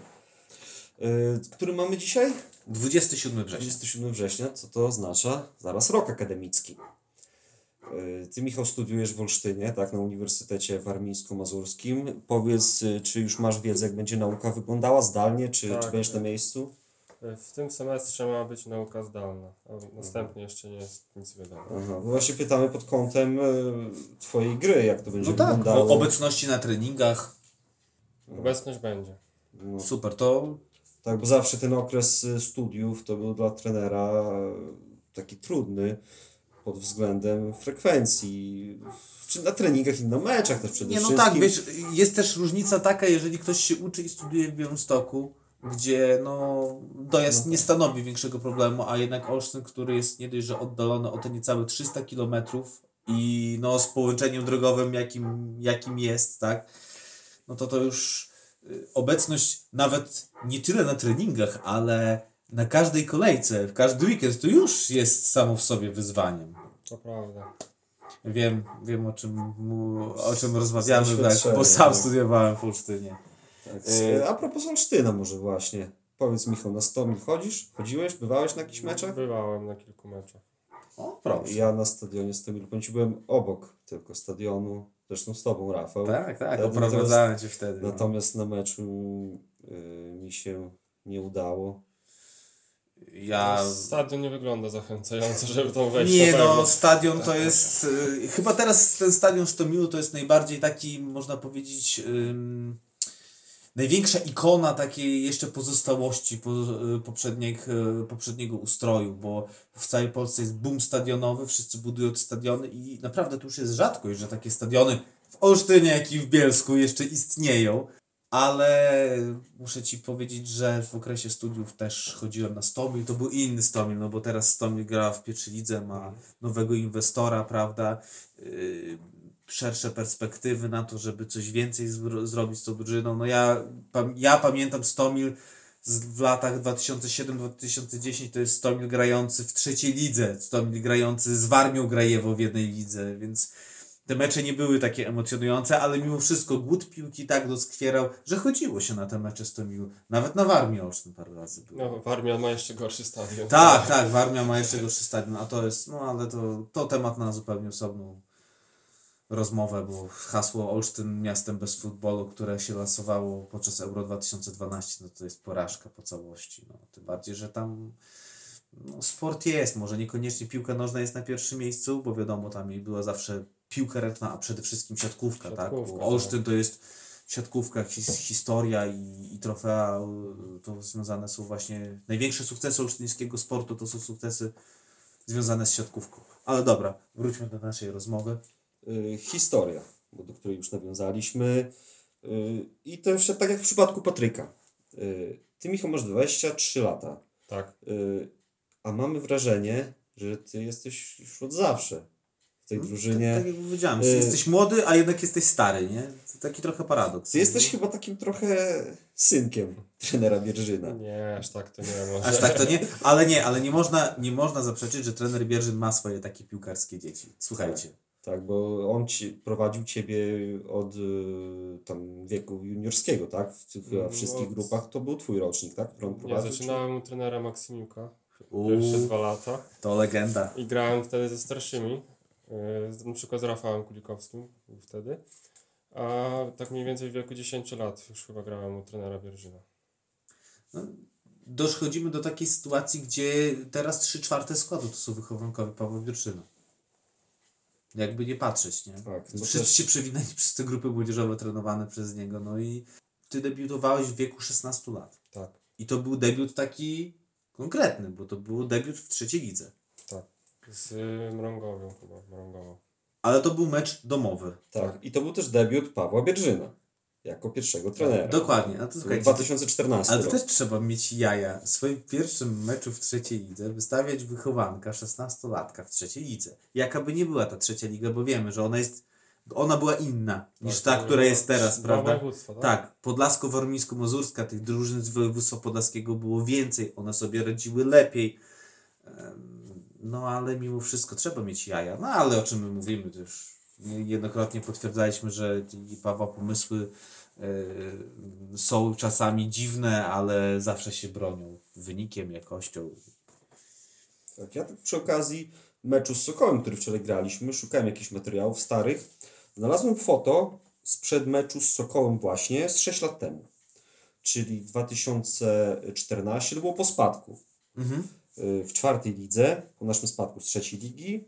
Y, który mamy dzisiaj? 27 września. 27 września, co to oznacza? Zaraz rok akademicki. Y, Ty, Michał, studiujesz w Olsztynie, tak, na Uniwersytecie Warmińsko-Mazurskim. Powiedz, y, czy już masz wiedzę, jak będzie nauka wyglądała zdalnie, czy, Tak, czy będziesz tak. na miejscu? W tym semestrze ma być nauka zdalna, a następnie jeszcze nie jest nic wiadomo. Aha, bo właśnie pytamy pod kątem y, Twojej gry, jak to będzie No tak, wyglądało. o obecności na treningach. Obecność będzie. No, Super, to tak, bo zawsze ten okres y, studiów to był dla trenera y, taki trudny pod względem frekwencji. Czy na treningach i na meczach też przede Nie, no wszystkim. tak, wiesz, jest też różnica taka, jeżeli ktoś się uczy i studiuje w Białymstoku, gdzie no, dojazd nie stanowi większego problemu, a jednak Olsztyn, który jest nie dość, że oddalony o te niecałe 300 km i no, z połączeniem drogowym, jakim, jakim jest, tak, no to to już y, obecność nawet nie tyle na treningach, ale na każdej kolejce, w każdy weekend, to już jest samo w sobie wyzwaniem. To prawda. Wiem, wiem o czym, o czym rozmawiamy, tak, bo sam studiowałem w Olsztynie. Tak. Y- A propos Olsztyna może właśnie. Powiedz Michał, na 100 mil chodzisz? Chodziłeś? Bywałeś na jakichś meczach? Bywałem na kilku meczach. O, proszę. Ja na stadionie 100 mil, powiem ci, byłem obok tylko stadionu, zresztą z tobą Rafał. Tak, tak, oprowadzałem cię wtedy. no. Natomiast na meczu y, mi się nie udało. Ja... Stadion nie wygląda zachęcająco, żeby tam wejść. Nie no, stadion to jest... y, chyba teraz ten stadion Stomilu to jest najbardziej taki, można powiedzieć... największa ikona takiej jeszcze pozostałości po, y, poprzednich, y, poprzedniego ustroju, bo w całej Polsce jest boom stadionowy, wszyscy budują te stadiony i naprawdę to już jest rzadkość, że takie stadiony w Olsztynie, jak i w Bielsku jeszcze istnieją. Ale muszę Ci powiedzieć, że w okresie studiów też chodziłem na Stomil. To był inny Stomil, no bo teraz Stomil gra w pierwszej lidze, ma nowego inwestora, prawda? Szersze perspektywy na to, żeby coś więcej zro- zrobić z tą drużyną. No ja, pam- ja pamiętam Stomil z, w latach 2007-2010 to jest Stomil grający w trzeciej lidze, Stomil grający z Warmią Grajewo w jednej lidze, więc te mecze nie były takie emocjonujące, ale mimo wszystko głód piłki tak doskwierał, że chodziło się na te mecze Stomilu. Nawet na Warmii Olsztyn parę razy było. No, Warmia ma jeszcze gorszy stadion. Tak, tak, Warmia ma jeszcze gorszy stadion, a to jest, no ale to, to temat na zupełnie osobną rozmowę, bo hasło Olsztyn miastem bez futbolu, które się lansowało podczas Euro 2012, no to jest porażka po całości. No, tym bardziej, że tam no, sport jest, może niekoniecznie piłka nożna jest na pierwszym miejscu, bo wiadomo, tam była zawsze piłka ręczna, a przede wszystkim siatkówka, tak? Siatkówka, Bo Olsztyn to jest siatkówka, his, historia i, i trofea, to związane są właśnie, największe sukcesy olsztyńskiego sportu to są sukcesy związane z siatkówką. Ale dobra, wróćmy do naszej rozmowy. Y, historia, do której już nawiązaliśmy. Y, I to jeszcze tak jak w przypadku Patryka. Y, ty, Michał, masz 23 lata, Tak. a mamy wrażenie, że ty jesteś już od zawsze w tej drużynie. Tak, tak jak powiedziałem, Y- jesteś młody, a jednak jesteś stary, nie? To taki trochę paradoks. Ty jesteś chyba takim trochę synkiem trenera Bierżyna. Nie, aż tak to nie może. Aż tak to nie, ale nie, ale nie można, nie można zaprzeczyć, że trener Bierzyn ma swoje takie piłkarskie dzieci. Słuchajcie. Tak, bo on ci, prowadził ciebie od y, tam wieku juniorskiego, tak? W tych No, wszystkich od- grupach to był twój rocznik, tak? Który on Ja zaczynałem u trenera Maksimiuka pierwsze dwa lata to legenda. i grałem wtedy ze starszymi, yy, na przykład z Rafałem Kulikowskim wtedy, a tak mniej więcej w wieku 10 lat już chyba grałem u trenera Bierżyna. No, dochodzimy do takiej sytuacji, gdzie teraz 3 czwarte składu to są wychowankowie Pawła Bierszyna. Jakby nie patrzeć, nie? Tak, Wszyscy też- się przewinęli przez te grupy młodzieżowe trenowane przez niego. No i ty debiutowałeś w wieku 16 lat. Tak, I to był debiut taki konkretny, bo to był debiut w trzeciej lidze. tak. Z Mrągowią chyba, Mrągową. Ale to był mecz domowy. Tak, i to był też debiut Pawła Bierżyna jako pierwszego trenera. Dokładnie. A to To słuchajcie, 2014 ale rok. też trzeba mieć jaja. W swoim pierwszym meczu w trzeciej lidze wystawiać wychowanka 16-latka w trzeciej lidze. Jaka by nie była ta trzecia liga, bo wiemy, że ona jest ona była inna niż Tak, ta, to która jest teraz, prawda? tak? Tak, Podlasko-Warmińsko-Mazurska, tych drużyn z województwa podlaskiego było więcej, one sobie radziły lepiej. No ale mimo wszystko trzeba mieć jaja. No ale o czym my mówimy, to już niejednokrotnie potwierdzaliśmy, że Pawła pomysły e, są czasami dziwne, ale zawsze się bronią wynikiem, jakością. Tak, ja przy okazji meczu z Sokołem, który wczoraj graliśmy, szukałem jakichś materiałów starych. Znalazłem foto sprzed meczu z Sokołem właśnie z 6 lat temu. Czyli 2014, to było po spadku. Mhm. y, w czwartej lidze, po naszym spadku z trzeciej ligi.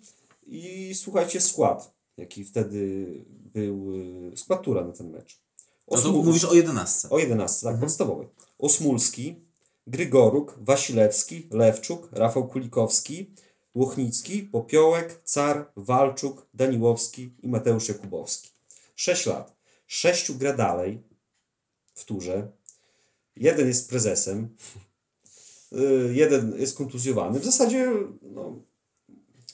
I słuchajcie, skład, jaki wtedy był, y, skład tura na ten mecz. No Osmul- mówisz o jedenastce. o 11, tak, podstawowej. Osmulski, Grygoruk, Wasilewski, Lewczuk, Rafał Kulikowski, Łochnicki, Popiołek, Car, Walczuk, Daniłowski i Mateusz Jakubowski. 6 lat. Sześciu gra dalej w turze. Jeden jest prezesem, y, jeden jest kontuzjowany. W zasadzie, no,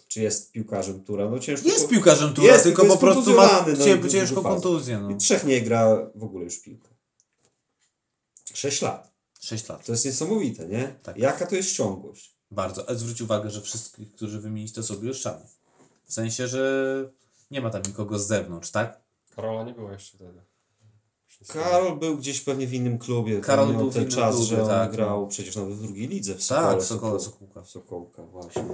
czy jest piłkarzem Tura? No ciężko. Jest po- piłkarzem Tura, Jest, tylko tylko po prostu ma no, cię, ciężką kontuzję. No. I trzech nie gra w ogóle już w piłkę. Sześć lat. 6 lat. To jest niesamowite, nie? Tak. Jaka to jest ciągłość? Bardzo. Ale zwróć uwagę, że wszystkich, którzy wymienić to sobie już szanów. W sensie, że nie ma tam nikogo z zewnątrz, tak? Karola nie było jeszcze wtedy. Karol był gdzieś pewnie w innym klubie. Karol był w ten innym czas, klubie, że on tak, grał no. przecież nawet w drugiej lidze w Sokole. Tak, w Sokole. Sokołka, właśnie.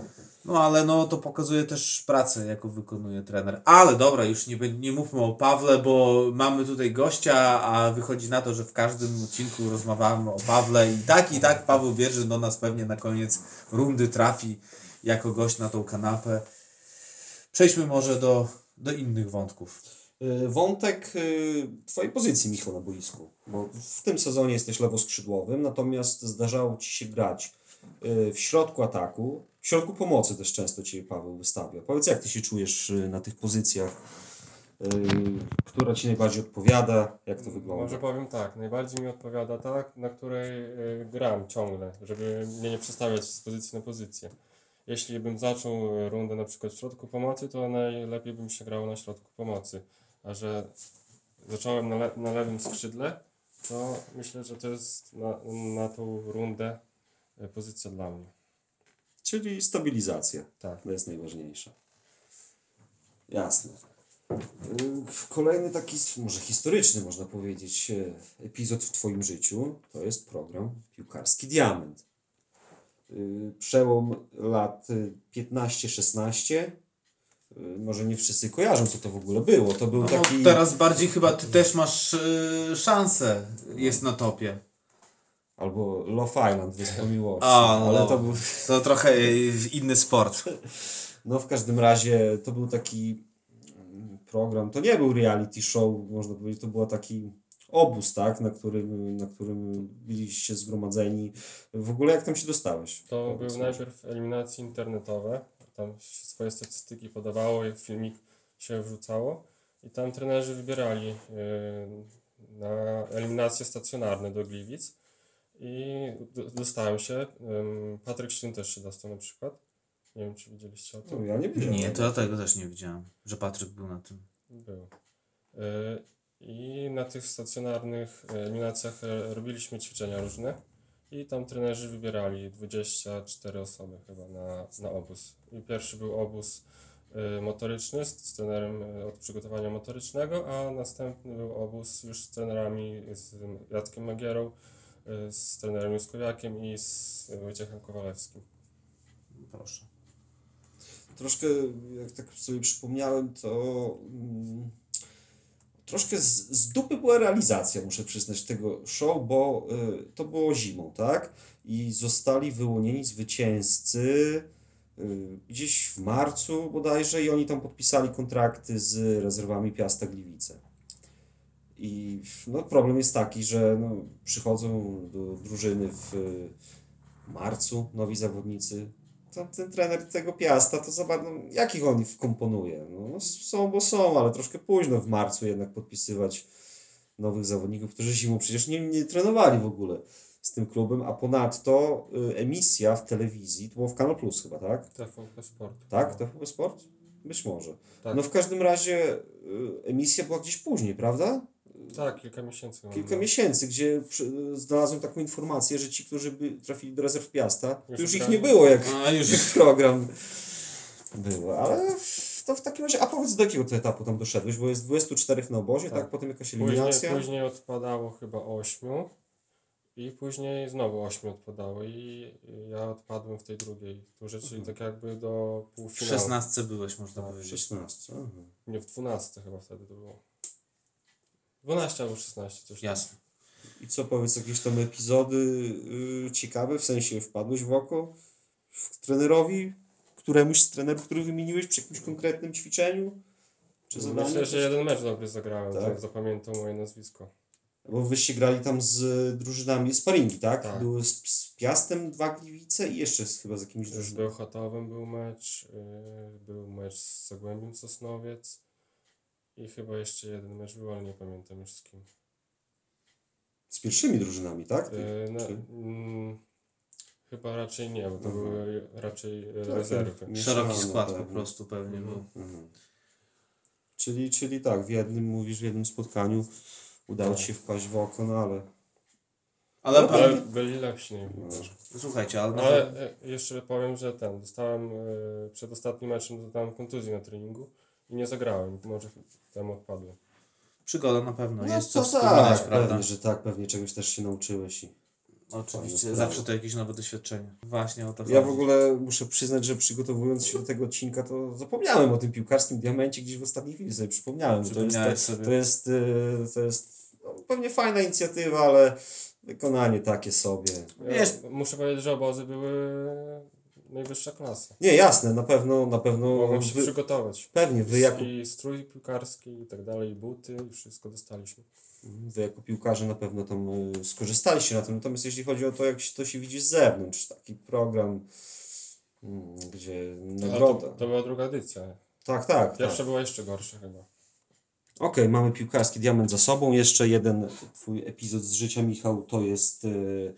No ale no to pokazuje też pracę, jaką wykonuje trener. Ale dobra, już nie, nie mówmy o Pawle, bo mamy tutaj gościa, a wychodzi na to, że w każdym odcinku rozmawiamy o Pawle i tak i tak Paweł Bierzy do nas pewnie na koniec rundy trafi jako gość na tą kanapę. Przejdźmy może do, do innych wątków. Y, Wątek y, Twojej pozycji, Michał, na boisku. Bo w tym sezonie jesteś lewoskrzydłowym, natomiast zdarzało Ci się grać y, w środku ataku. W środku pomocy też często Cię Paweł wystawia. Powiedz, jak Ty się czujesz na tych pozycjach? Która Ci najbardziej odpowiada? Jak to wygląda? Może powiem tak, najbardziej mi odpowiada tak, na której gram ciągle, żeby mnie nie przestawiać z pozycji na pozycję. Jeśli bym zaczął rundę na przykład w środku pomocy, to najlepiej bym się grał na środku pomocy. A że zacząłem na, le na lewym skrzydle, to myślę, że to jest na, na tą rundę y, pozycja dla mnie. Czyli stabilizacja. Tak. To jest najważniejsza. Jasne. Kolejny taki, może historyczny, można powiedzieć, e, epizod w Twoim życiu to jest program Piłkarski Diament. Y, Przełom lat y, 15-16. Y, Może nie wszyscy kojarzą, co to w ogóle było. To był No, taki. teraz bardziej chyba ty też masz yy, szansę, jest na topie. Albo Love Island, Wyspa Miłości. A, no, ale to był. To trochę yy, inny sport. No w każdym razie to był taki mm, program, to nie był reality show, można powiedzieć, to był taki obóz, tak, na którym, na którym byliście zgromadzeni. W ogóle jak tam się dostałeś? To były mi. najpierw eliminacje internetowe. Tam się swoje statystyki podawało, jak filmik się wrzucało. I tam trenerzy wybierali yy, na eliminacje stacjonarne do Gliwic. I dostałem się. Patryk Sztyn też się dostał na przykład. Nie wiem, czy widzieliście o tym. No, ja nie wiedziałem. Nie, to ja tego też nie widziałem, że Patryk był na tym. Był. Y, I na tych stacjonarnych eliminacjach e, robiliśmy ćwiczenia różne i tam trenerzy wybierali 24 osoby chyba na, na obóz. I pierwszy był obóz y, motoryczny z, z trenerem y, od przygotowania motorycznego, a następny był obóz już z trenerami, z Jackiem Magierą, y, z trenerem Juskowiakiem i z Wojciechem Kowalewskim. Proszę. Troszkę, jak tak sobie przypomniałem, to mm, troszkę z, z dupy była realizacja, muszę przyznać, tego show, bo y, to było zimą, tak? I zostali wyłonieni zwycięzcy y, gdzieś w marcu bodajże i oni tam podpisali kontrakty z rezerwami Piasta Gliwice. I no, problem jest taki, że no, przychodzą do drużyny w y, marcu nowi zawodnicy, to ten trener tego Piasta, to za bardzo, jakich on wkomponuje? No, no są, bo są, ale troszkę późno w marcu jednak podpisywać nowych zawodników, którzy zimą przecież nie, nie trenowali w ogóle z tym klubem, a ponadto y, emisja w telewizji, to było w Kanal Plus chyba, tak? TVP Sport. Tak? TVP Sport? Być może. Tak. No w każdym razie y, emisja była gdzieś później, prawda? Tak, kilka miesięcy. Kilka było. miesięcy, gdzie znalazłem taką informację, że ci, którzy by trafili do rezerw Piasta, to Już już ich nie było, jak, A już jak program było, ale to w takim razie, a powiedz do jakiego etapu tam doszedłeś, bo jest 24 na obozie, tak, Tak. potem jakaś Później, eliminacja. później odpadało chyba 8 i później znowu 8 odpadało i ja odpadłem w tej drugiej turze, czyli tak jakby do w półfinału. 16 byłeś, można Tak, W powiedzieć. 16, aha. Nie, w 12 chyba wtedy to było. 12 albo 16, coś tam. Jasne. I co, powiedz, jakieś tam epizody y, ciekawe, w sensie wpadłeś w oko w trenerowi, któremuś z trenerów, który wymieniłeś przy jakimś konkretnym ćwiczeniu? Czy zadaniu? Myślę, że jeden mecz dobry zagrałem, Tak. tak, zapamiętał moje nazwisko. Bo wyście grali tam z drużynami, sparingi, tak? Tak. Były z, z Piastem dwa Gliwice i jeszcze z, chyba z jakimiś Z drużynami. Bełchatowem był mecz, yy, był mecz z Zagłębiem Sosnowiec i chyba jeszcze jeden mecz był, ale nie pamiętam już z kim. Z pierwszymi drużynami, tak? E, na, mm, chyba raczej nie, bo to Mhm. były raczej e, Tak, rezerwy. nie. Szeroki skład po pewnie. prostu pewnie był. Mhm. Czyli, czyli tak, w jednym, mówisz, w jednym spotkaniu udało Tak. Ci się wpaść w oko, no ale... Ale, Ale ale byli lepsi piłkarze. słuchajcie, ale, No, ale e, jeszcze powiem, że ten, dostałem przed ostatnim meczem dostałem kontuzję na treningu i nie zagrałem, może temu odpadłem. przygoda na pewno No jest to co wspominać, tak, prawda? pewnie, że tak, pewnie czegoś też się nauczyłeś i... Oczywiście, zawsze to jakieś nowe doświadczenie. Właśnie o to Ja w chodzi. ogóle muszę przyznać, że przygotowując się do tego odcinka, to zapomniałem o tym piłkarskim diamencie, gdzieś w ostatniej chwili sobie przypomniałem. że To jest, Przypomniałeś sobie. to jest, y, to jest no, pewnie fajna inicjatywa, ale wykonanie takie sobie. Ja Wiesz- muszę powiedzieć, że obozy były najwyższa klasa. Nie, jasne, na pewno, na pewno Mogłem się wy, przygotować. pewnie wy jako, I strój piłkarski i tak dalej, i buty, i wszystko dostaliśmy. wy jako piłkarze na pewno tam y, skorzystaliście na tym. Natomiast jeśli chodzi o to, jak to się widzi z zewnątrz, taki program, mm, gdzie Ale nagroda. to, to była druga edycja. Tak, tak. tak. Pierwsza była jeszcze gorsza chyba. Okej, mamy piłkarski diament za sobą. Jeszcze jeden twój epizod z życia, Michał, to jest y,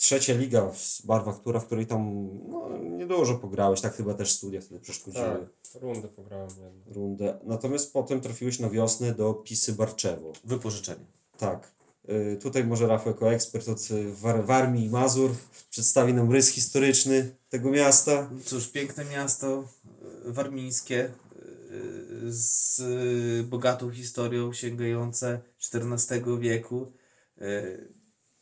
trzecia liga w barwach, która, w której tam no, niedużo pograłeś. Tak chyba też studia wtedy przeszkodziły Tak, rundę pograłem jedną. rundę. Natomiast potem trafiłeś na wiosnę do Pisy Barczewo. Wypożyczenie. Tak. Y, tutaj może Rafał jako ekspert od y, War- Warmii i Mazur przedstawi nam rys historyczny tego miasta. Cóż, piękne miasto e, warmińskie z bogatą historią sięgające XIV wieku.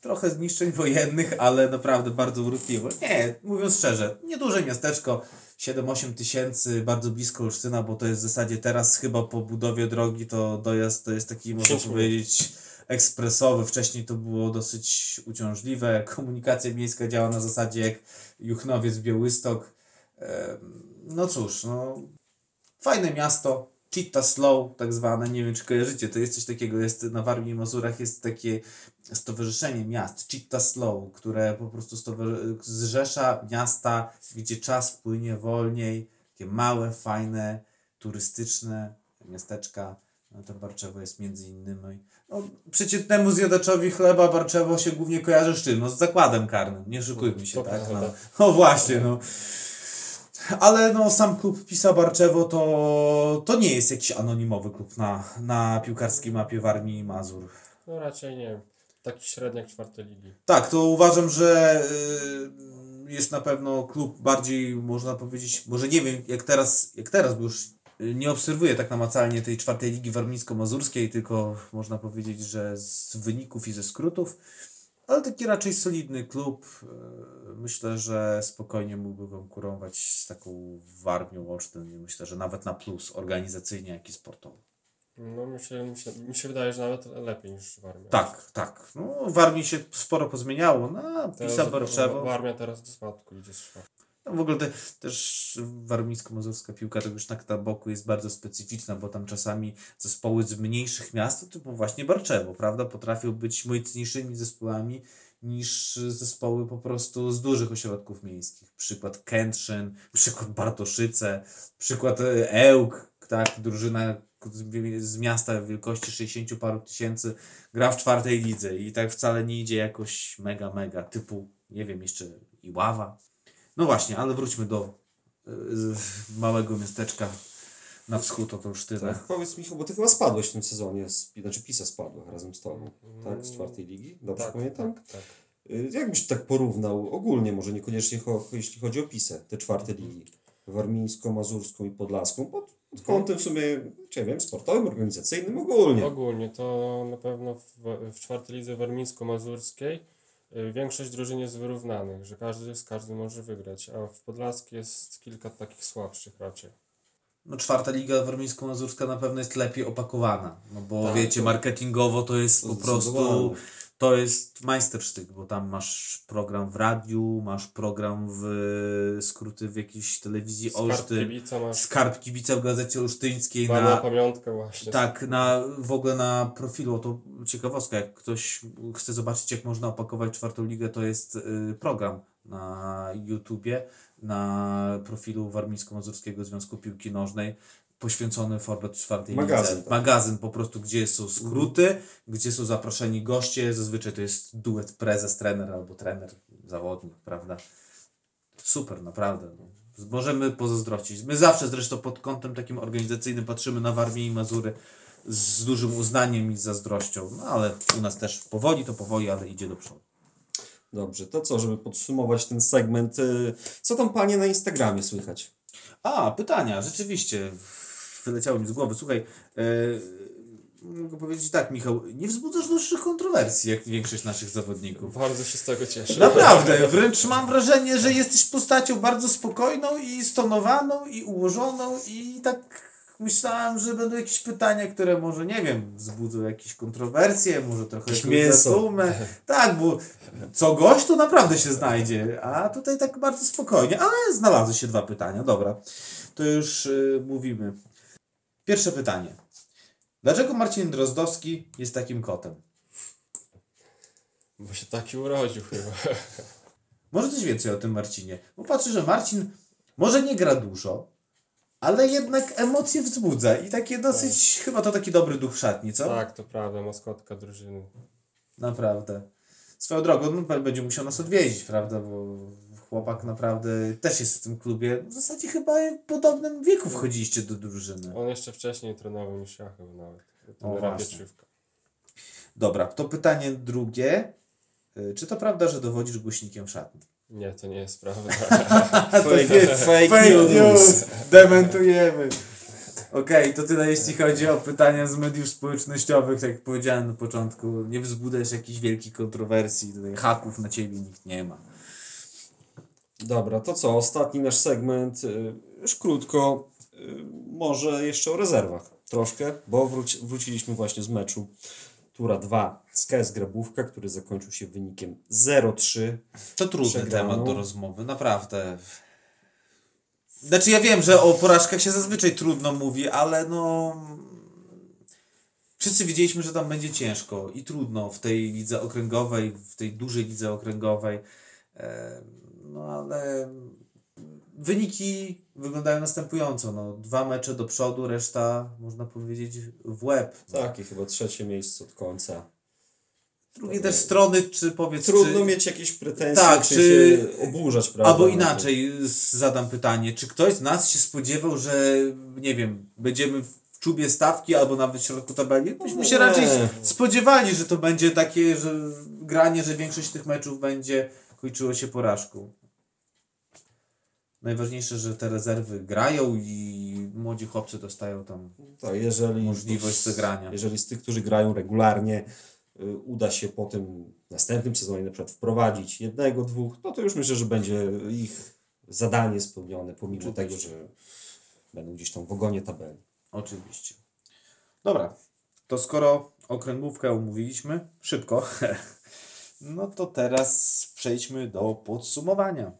Trochę zniszczeń wojennych, ale naprawdę bardzo urokliwe. Nie, mówiąc szczerze, nieduże miasteczko, 7-8 tysięcy, bardzo blisko Olsztyna, bo to jest w zasadzie teraz chyba po budowie drogi to dojazd to jest taki, można powiedzieć, ekspresowy. Wcześniej to było dosyć uciążliwe. Komunikacja miejska działa na zasadzie jak Juchnowiec, Białystok. No cóż, no, fajne miasto, Chitta Slow tak zwane, nie wiem czy kojarzycie, to jest coś takiego, jest na Warmii i Mazurach jest takie stowarzyszenie miast, Chitta Slow, które po prostu zrzesza miasta, gdzie czas płynie wolniej, takie małe, fajne, turystyczne miasteczka, no to Barczewo jest między innymi. No, przeciętnemu zjadaczowi chleba Barczewo się głównie kojarzy z czym? No z zakładem karnym, nie szukujmy się, To tak? No. no właśnie, no. Ale no, sam klub Pisa Barczewo to, to nie jest jakiś anonimowy klub na, na piłkarskiej mapie Warmii i Mazur. No raczej nie. Taki średniak czwartej ligi. Tak, to uważam, że y, jest na pewno klub bardziej, można powiedzieć, może nie wiem jak teraz, jak teraz, bo już nie obserwuję tak namacalnie tej czwartej ligi warmińsko-mazurskiej, tylko można powiedzieć, że z wyników i ze skrótów, ale taki raczej solidny klub. y, Myślę, że spokojnie mógłby konkurować z taką Warmią Olsztyn. Myślę, że nawet na plus organizacyjnie, jak i sportowo. No mi się, mi się, mi się wydaje, że nawet lepiej niż w Armii. Tak, tak. No, w Armii się sporo pozmieniało. No, Pisa Barczewo. w Armia teraz do spadku idzie z. No w ogóle te, też warmińsko-mazurska piłka tak już tak na boku jest bardzo specyficzna, bo tam czasami zespoły z mniejszych miast, typu właśnie Barczewo, prawda, potrafią być mocniejszymi zespołami niż zespoły po prostu z dużych ośrodków miejskich. Przykład Kętrzyn, przykład Bartoszyce, przykład e, Ełk, tak, drużyna z- miasta wielkości 60 paru tysięcy gra w czwartej lidze i tak wcale nie idzie jakoś mega, mega, typu, nie wiem, jeszcze Iława. No właśnie, ale wróćmy do y, małego miasteczka na wschód od Olsztyna. Tak, powiedz Michał, bo ty chyba spadłeś w tym sezonie, z, znaczy Pisa spadła razem z tobą, tak? Z czwartej ligi, dobrze Tak, pamiętam? tak, tak. Y, Jak byś tak porównał ogólnie, może niekoniecznie cho, jeśli chodzi o Pisę, te czwarte ligi, warmińską, mazurską i podlaską, pod, pod kątem w sumie, czy ja wiem, sportowym, organizacyjnym, ogólnie. Ogólnie to na pewno w, w czwartej lidze warmińsko-mazurskiej y, większość drużyn jest wyrównanych, że każdy z każdym może wygrać, a w Podlaskiej jest kilka takich słabszych raczej. No czwarta liga warmińsko-mazurska na pewno jest lepiej opakowana, no bo Tak, wiecie, marketingowo to jest po prostu. To jest majstersztyk, bo tam masz program w radiu, masz program w skróty w jakiejś telewizji Skarb Olsztyn, kibica masz skarb kibica w Gazecie Olsztyńskiej na, na pamiątkę właśnie. Tak, na, w ogóle na profilu, to ciekawostka, jak ktoś chce zobaczyć, jak można opakować czwartą ligę, to jest y, program na YouTubie, na profilu Warmińsko-Mazurskiego Związku Piłki Nożnej. Poświęcony Forbet czwartej Magazyn, lidze. tak. Magazyn po prostu, gdzie są skróty, gdzie są zaproszeni goście, zazwyczaj to jest duet prezes, trener albo trener, zawodnik, prawda? Super, naprawdę. Możemy pozazdrościć. My zawsze zresztą pod kątem takim organizacyjnym patrzymy na Warmię i Mazury z dużym uznaniem i zazdrością, no ale u nas też powoli to powoli, ale idzie do przodu. Dobrze, to co, żeby podsumować ten segment, y, co tam panie na Instagramie słychać? A, pytania, rzeczywiście. Wyleciało mi z głowy. Słuchaj, e, mogę powiedzieć tak, Michał, nie wzbudzasz dłuższych kontrowersji, jak większość naszych zawodników. Bardzo się z tego cieszę. Naprawdę, wręcz mam wrażenie, że jesteś postacią bardzo spokojną i stonowaną i ułożoną i tak myślałem, że będą jakieś pytania, które może, nie wiem, wzbudzą jakieś kontrowersje, może trochę zatumę. Tak, bo co gość, to naprawdę się znajdzie, a tutaj tak bardzo spokojnie, ale znalazły się dwa pytania, dobra, to już y, mówimy. Pierwsze pytanie. Dlaczego Marcin Drozdowski jest takim kotem? Bo się taki urodził chyba. Może coś więcej o tym Marcinie. Bo patrzę, że Marcin może nie gra dużo, ale jednak emocje wzbudza i takie dosyć, chyba to taki dobry duch szatni, co? Tak, to prawda, maskotka drużyny. Naprawdę. Swoją drogą, no, będzie musiał nas odwiedzić, prawda, bo chłopak naprawdę też jest w tym klubie. W zasadzie chyba w podobnym wieku wchodziliście do drużyny. On jeszcze wcześniej trenował niż ja chyba nawet. O, To. Dobra, to pytanie drugie. Y, Czy to prawda, że dowodzisz głośnikiem w szatni? Nie, to nie jest prawda. Fake, fake, news. Dementujemy. Okej, to tyle jeśli chodzi o pytania z mediów społecznościowych. Tak jak powiedziałem na początku, nie wzbudzać jakichś wielkich kontrowersji. Tutaj haków na ciebie nikt nie ma. Dobra, to co, ostatni nasz segment, y, już krótko, y, może jeszcze o rezerwach troszkę, bo wróci, wróciliśmy właśnie z meczu Tura 2 z KS Grabówka, który zakończył się wynikiem 0-3. To trudny temat do rozmowy, naprawdę. Znaczy ja wiem, że o porażkach się zazwyczaj trudno mówi, ale no... Wszyscy wiedzieliśmy, że tam będzie ciężko i trudno w tej lidze okręgowej, w tej dużej lidze okręgowej. E, No ale wyniki wyglądają następująco. No, dwa mecze do przodu, reszta można powiedzieć w łeb. Takie chyba trzecie miejsce od końca. Z drugiej też strony, czy powiedz, Trudno czy... mieć jakieś pretensje, Tak, czy, czy- się oburzać, prawda? Albo inaczej zadam pytanie, czy ktoś z nas się spodziewał, że nie wiem, będziemy w czubie stawki albo nawet w środku tabeli? Myśmy się raczej spodziewali, że to będzie takie, że granie, że większość tych meczów będzie kończyło się porażką. Najważniejsze, że te rezerwy grają i młodzi chłopcy dostają tam Tak, jeżeli, możliwość zagrania. jeżeli z tych, którzy grają regularnie, y, uda się po tym następnym sezonie na przykład wprowadzić jednego, dwóch, no to już myślę, że będzie ich zadanie spełnione, pomimo tego, że będą gdzieś tam w ogonie tabeli. Oczywiście. Dobra, to skoro okręgówkę omówiliśmy szybko, no to teraz przejdźmy do podsumowania.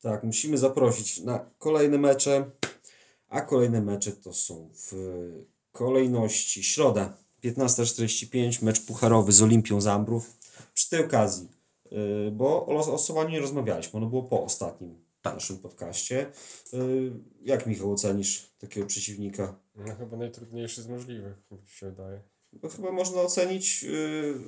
Tak, musimy zaprosić na kolejne mecze, a kolejne mecze to są w kolejności środa 15.45, mecz pucharowy z Olimpią Zambrów. Przy tej okazji, yy, bo o losowaniu nie rozmawialiśmy, ono było po ostatnim naszym podcaście. Yy, Jak Michał ocenisz takiego przeciwnika? No chyba najtrudniejszy z możliwych, mi się wydaje. No, chyba można ocenić yy,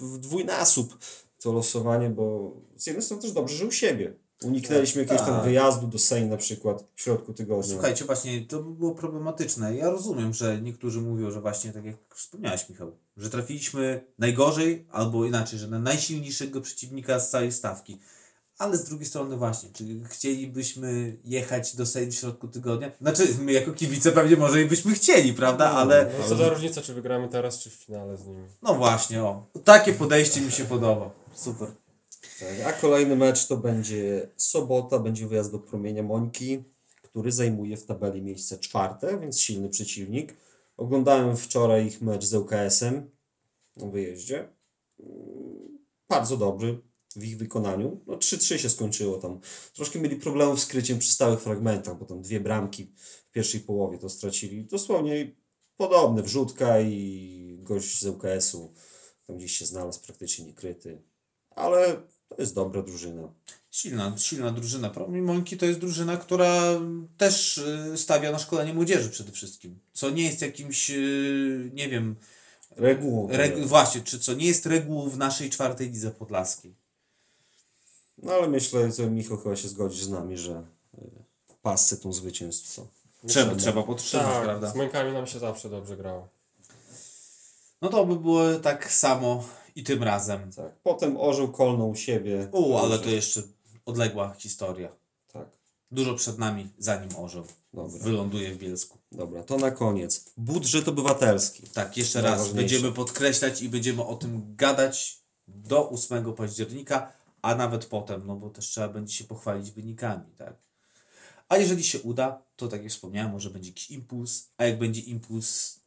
w dwójnasób to losowanie, bo z jednej strony też dobrze, że u siebie. Uniknęliśmy jakiegoś tam Tak. wyjazdu do Sejn na przykład w środku tygodnia. Słuchajcie, właśnie to by było problematyczne. Ja rozumiem, że niektórzy mówią, że właśnie tak jak wspomniałeś, Michał, że trafiliśmy najgorzej, albo inaczej, że na najsilniejszego przeciwnika z całej stawki. Ale z drugiej strony właśnie, czy chcielibyśmy jechać do Sejn w środku tygodnia? Znaczy, my jako kibice pewnie może i byśmy chcieli, prawda? Ale No co za różnica, czy wygramy teraz, czy w finale z nimi. no właśnie, o. Takie podejście mi się podoba. Super. Tak, a kolejny mecz to będzie sobota, będzie wyjazd do Promienia Mońki, który zajmuje w tabeli miejsce czwarte, więc silny przeciwnik. Oglądałem wczoraj ich mecz z ŁKS-em na wyjeździe. Mm, Bardzo dobry w ich wykonaniu. No 3-3 się skończyło tam. Troszkę mieli problemów z kryciem przy stałych fragmentach, bo tam dwie bramki w pierwszej połowie to stracili. Dosłownie podobne, wrzutka i gość z ŁKS-u tam gdzieś się znalazł praktycznie niekryty. Ale to jest dobra drużyna. Silna, silna drużyna. Promimonki to jest drużyna, która też y, stawia na szkolenie młodzieży przede wszystkim. Co nie jest jakimś, y, nie wiem, Regułą. regu- właśnie, czy co nie jest regułą w naszej czwartej lidze podlaskiej. No ale myślę, że Michał chyba się zgodzisz z nami, że y, pasce tą zwycięstwo. Trzeba, trzeba podtrzymać, Tak, prawda? z Mońkami nam się zawsze dobrze grało. No to by było tak samo i tym razem. Tak. Potem orzeł kolnął u siebie. U, ale to jeszcze odległa historia. Tak. Dużo przed nami, zanim orzeł Dobra. wyląduje w Bielsku. Dobra, to na koniec. Budżet obywatelski. Tak, jeszcze raz będziemy podkreślać i będziemy o tym gadać do 8 października, a nawet potem, no bo też trzeba będzie się pochwalić wynikami, tak? A jeżeli się uda, to tak jak wspomniałem, może będzie jakiś impuls, a jak będzie impuls,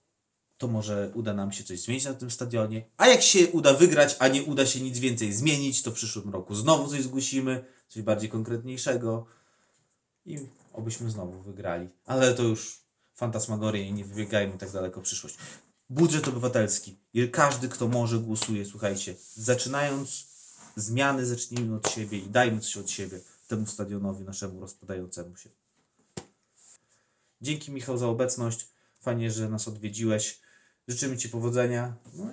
to może uda nam się coś zmienić na tym stadionie, a jak się uda wygrać, a nie uda się nic więcej zmienić, to w przyszłym roku znowu coś zgłosimy, coś bardziej konkretniejszego i obyśmy znowu wygrali. Ale to już fantasmagoria i nie wybiegajmy tak daleko w przyszłość. Budżet obywatelski. Każdy, kto może, głosuje. Słuchajcie, zaczynając zmiany, zacznijmy od siebie i dajmy coś od siebie temu stadionowi naszemu rozpadającemu się. Dzięki Michał za obecność. Fajnie, że nas odwiedziłeś. Życzymy Ci powodzenia. No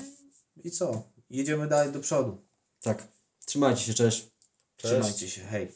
i, i co? Jedziemy dalej do przodu. Tak. Trzymajcie się, cześć. Cześć. Trzymajcie się. Hej.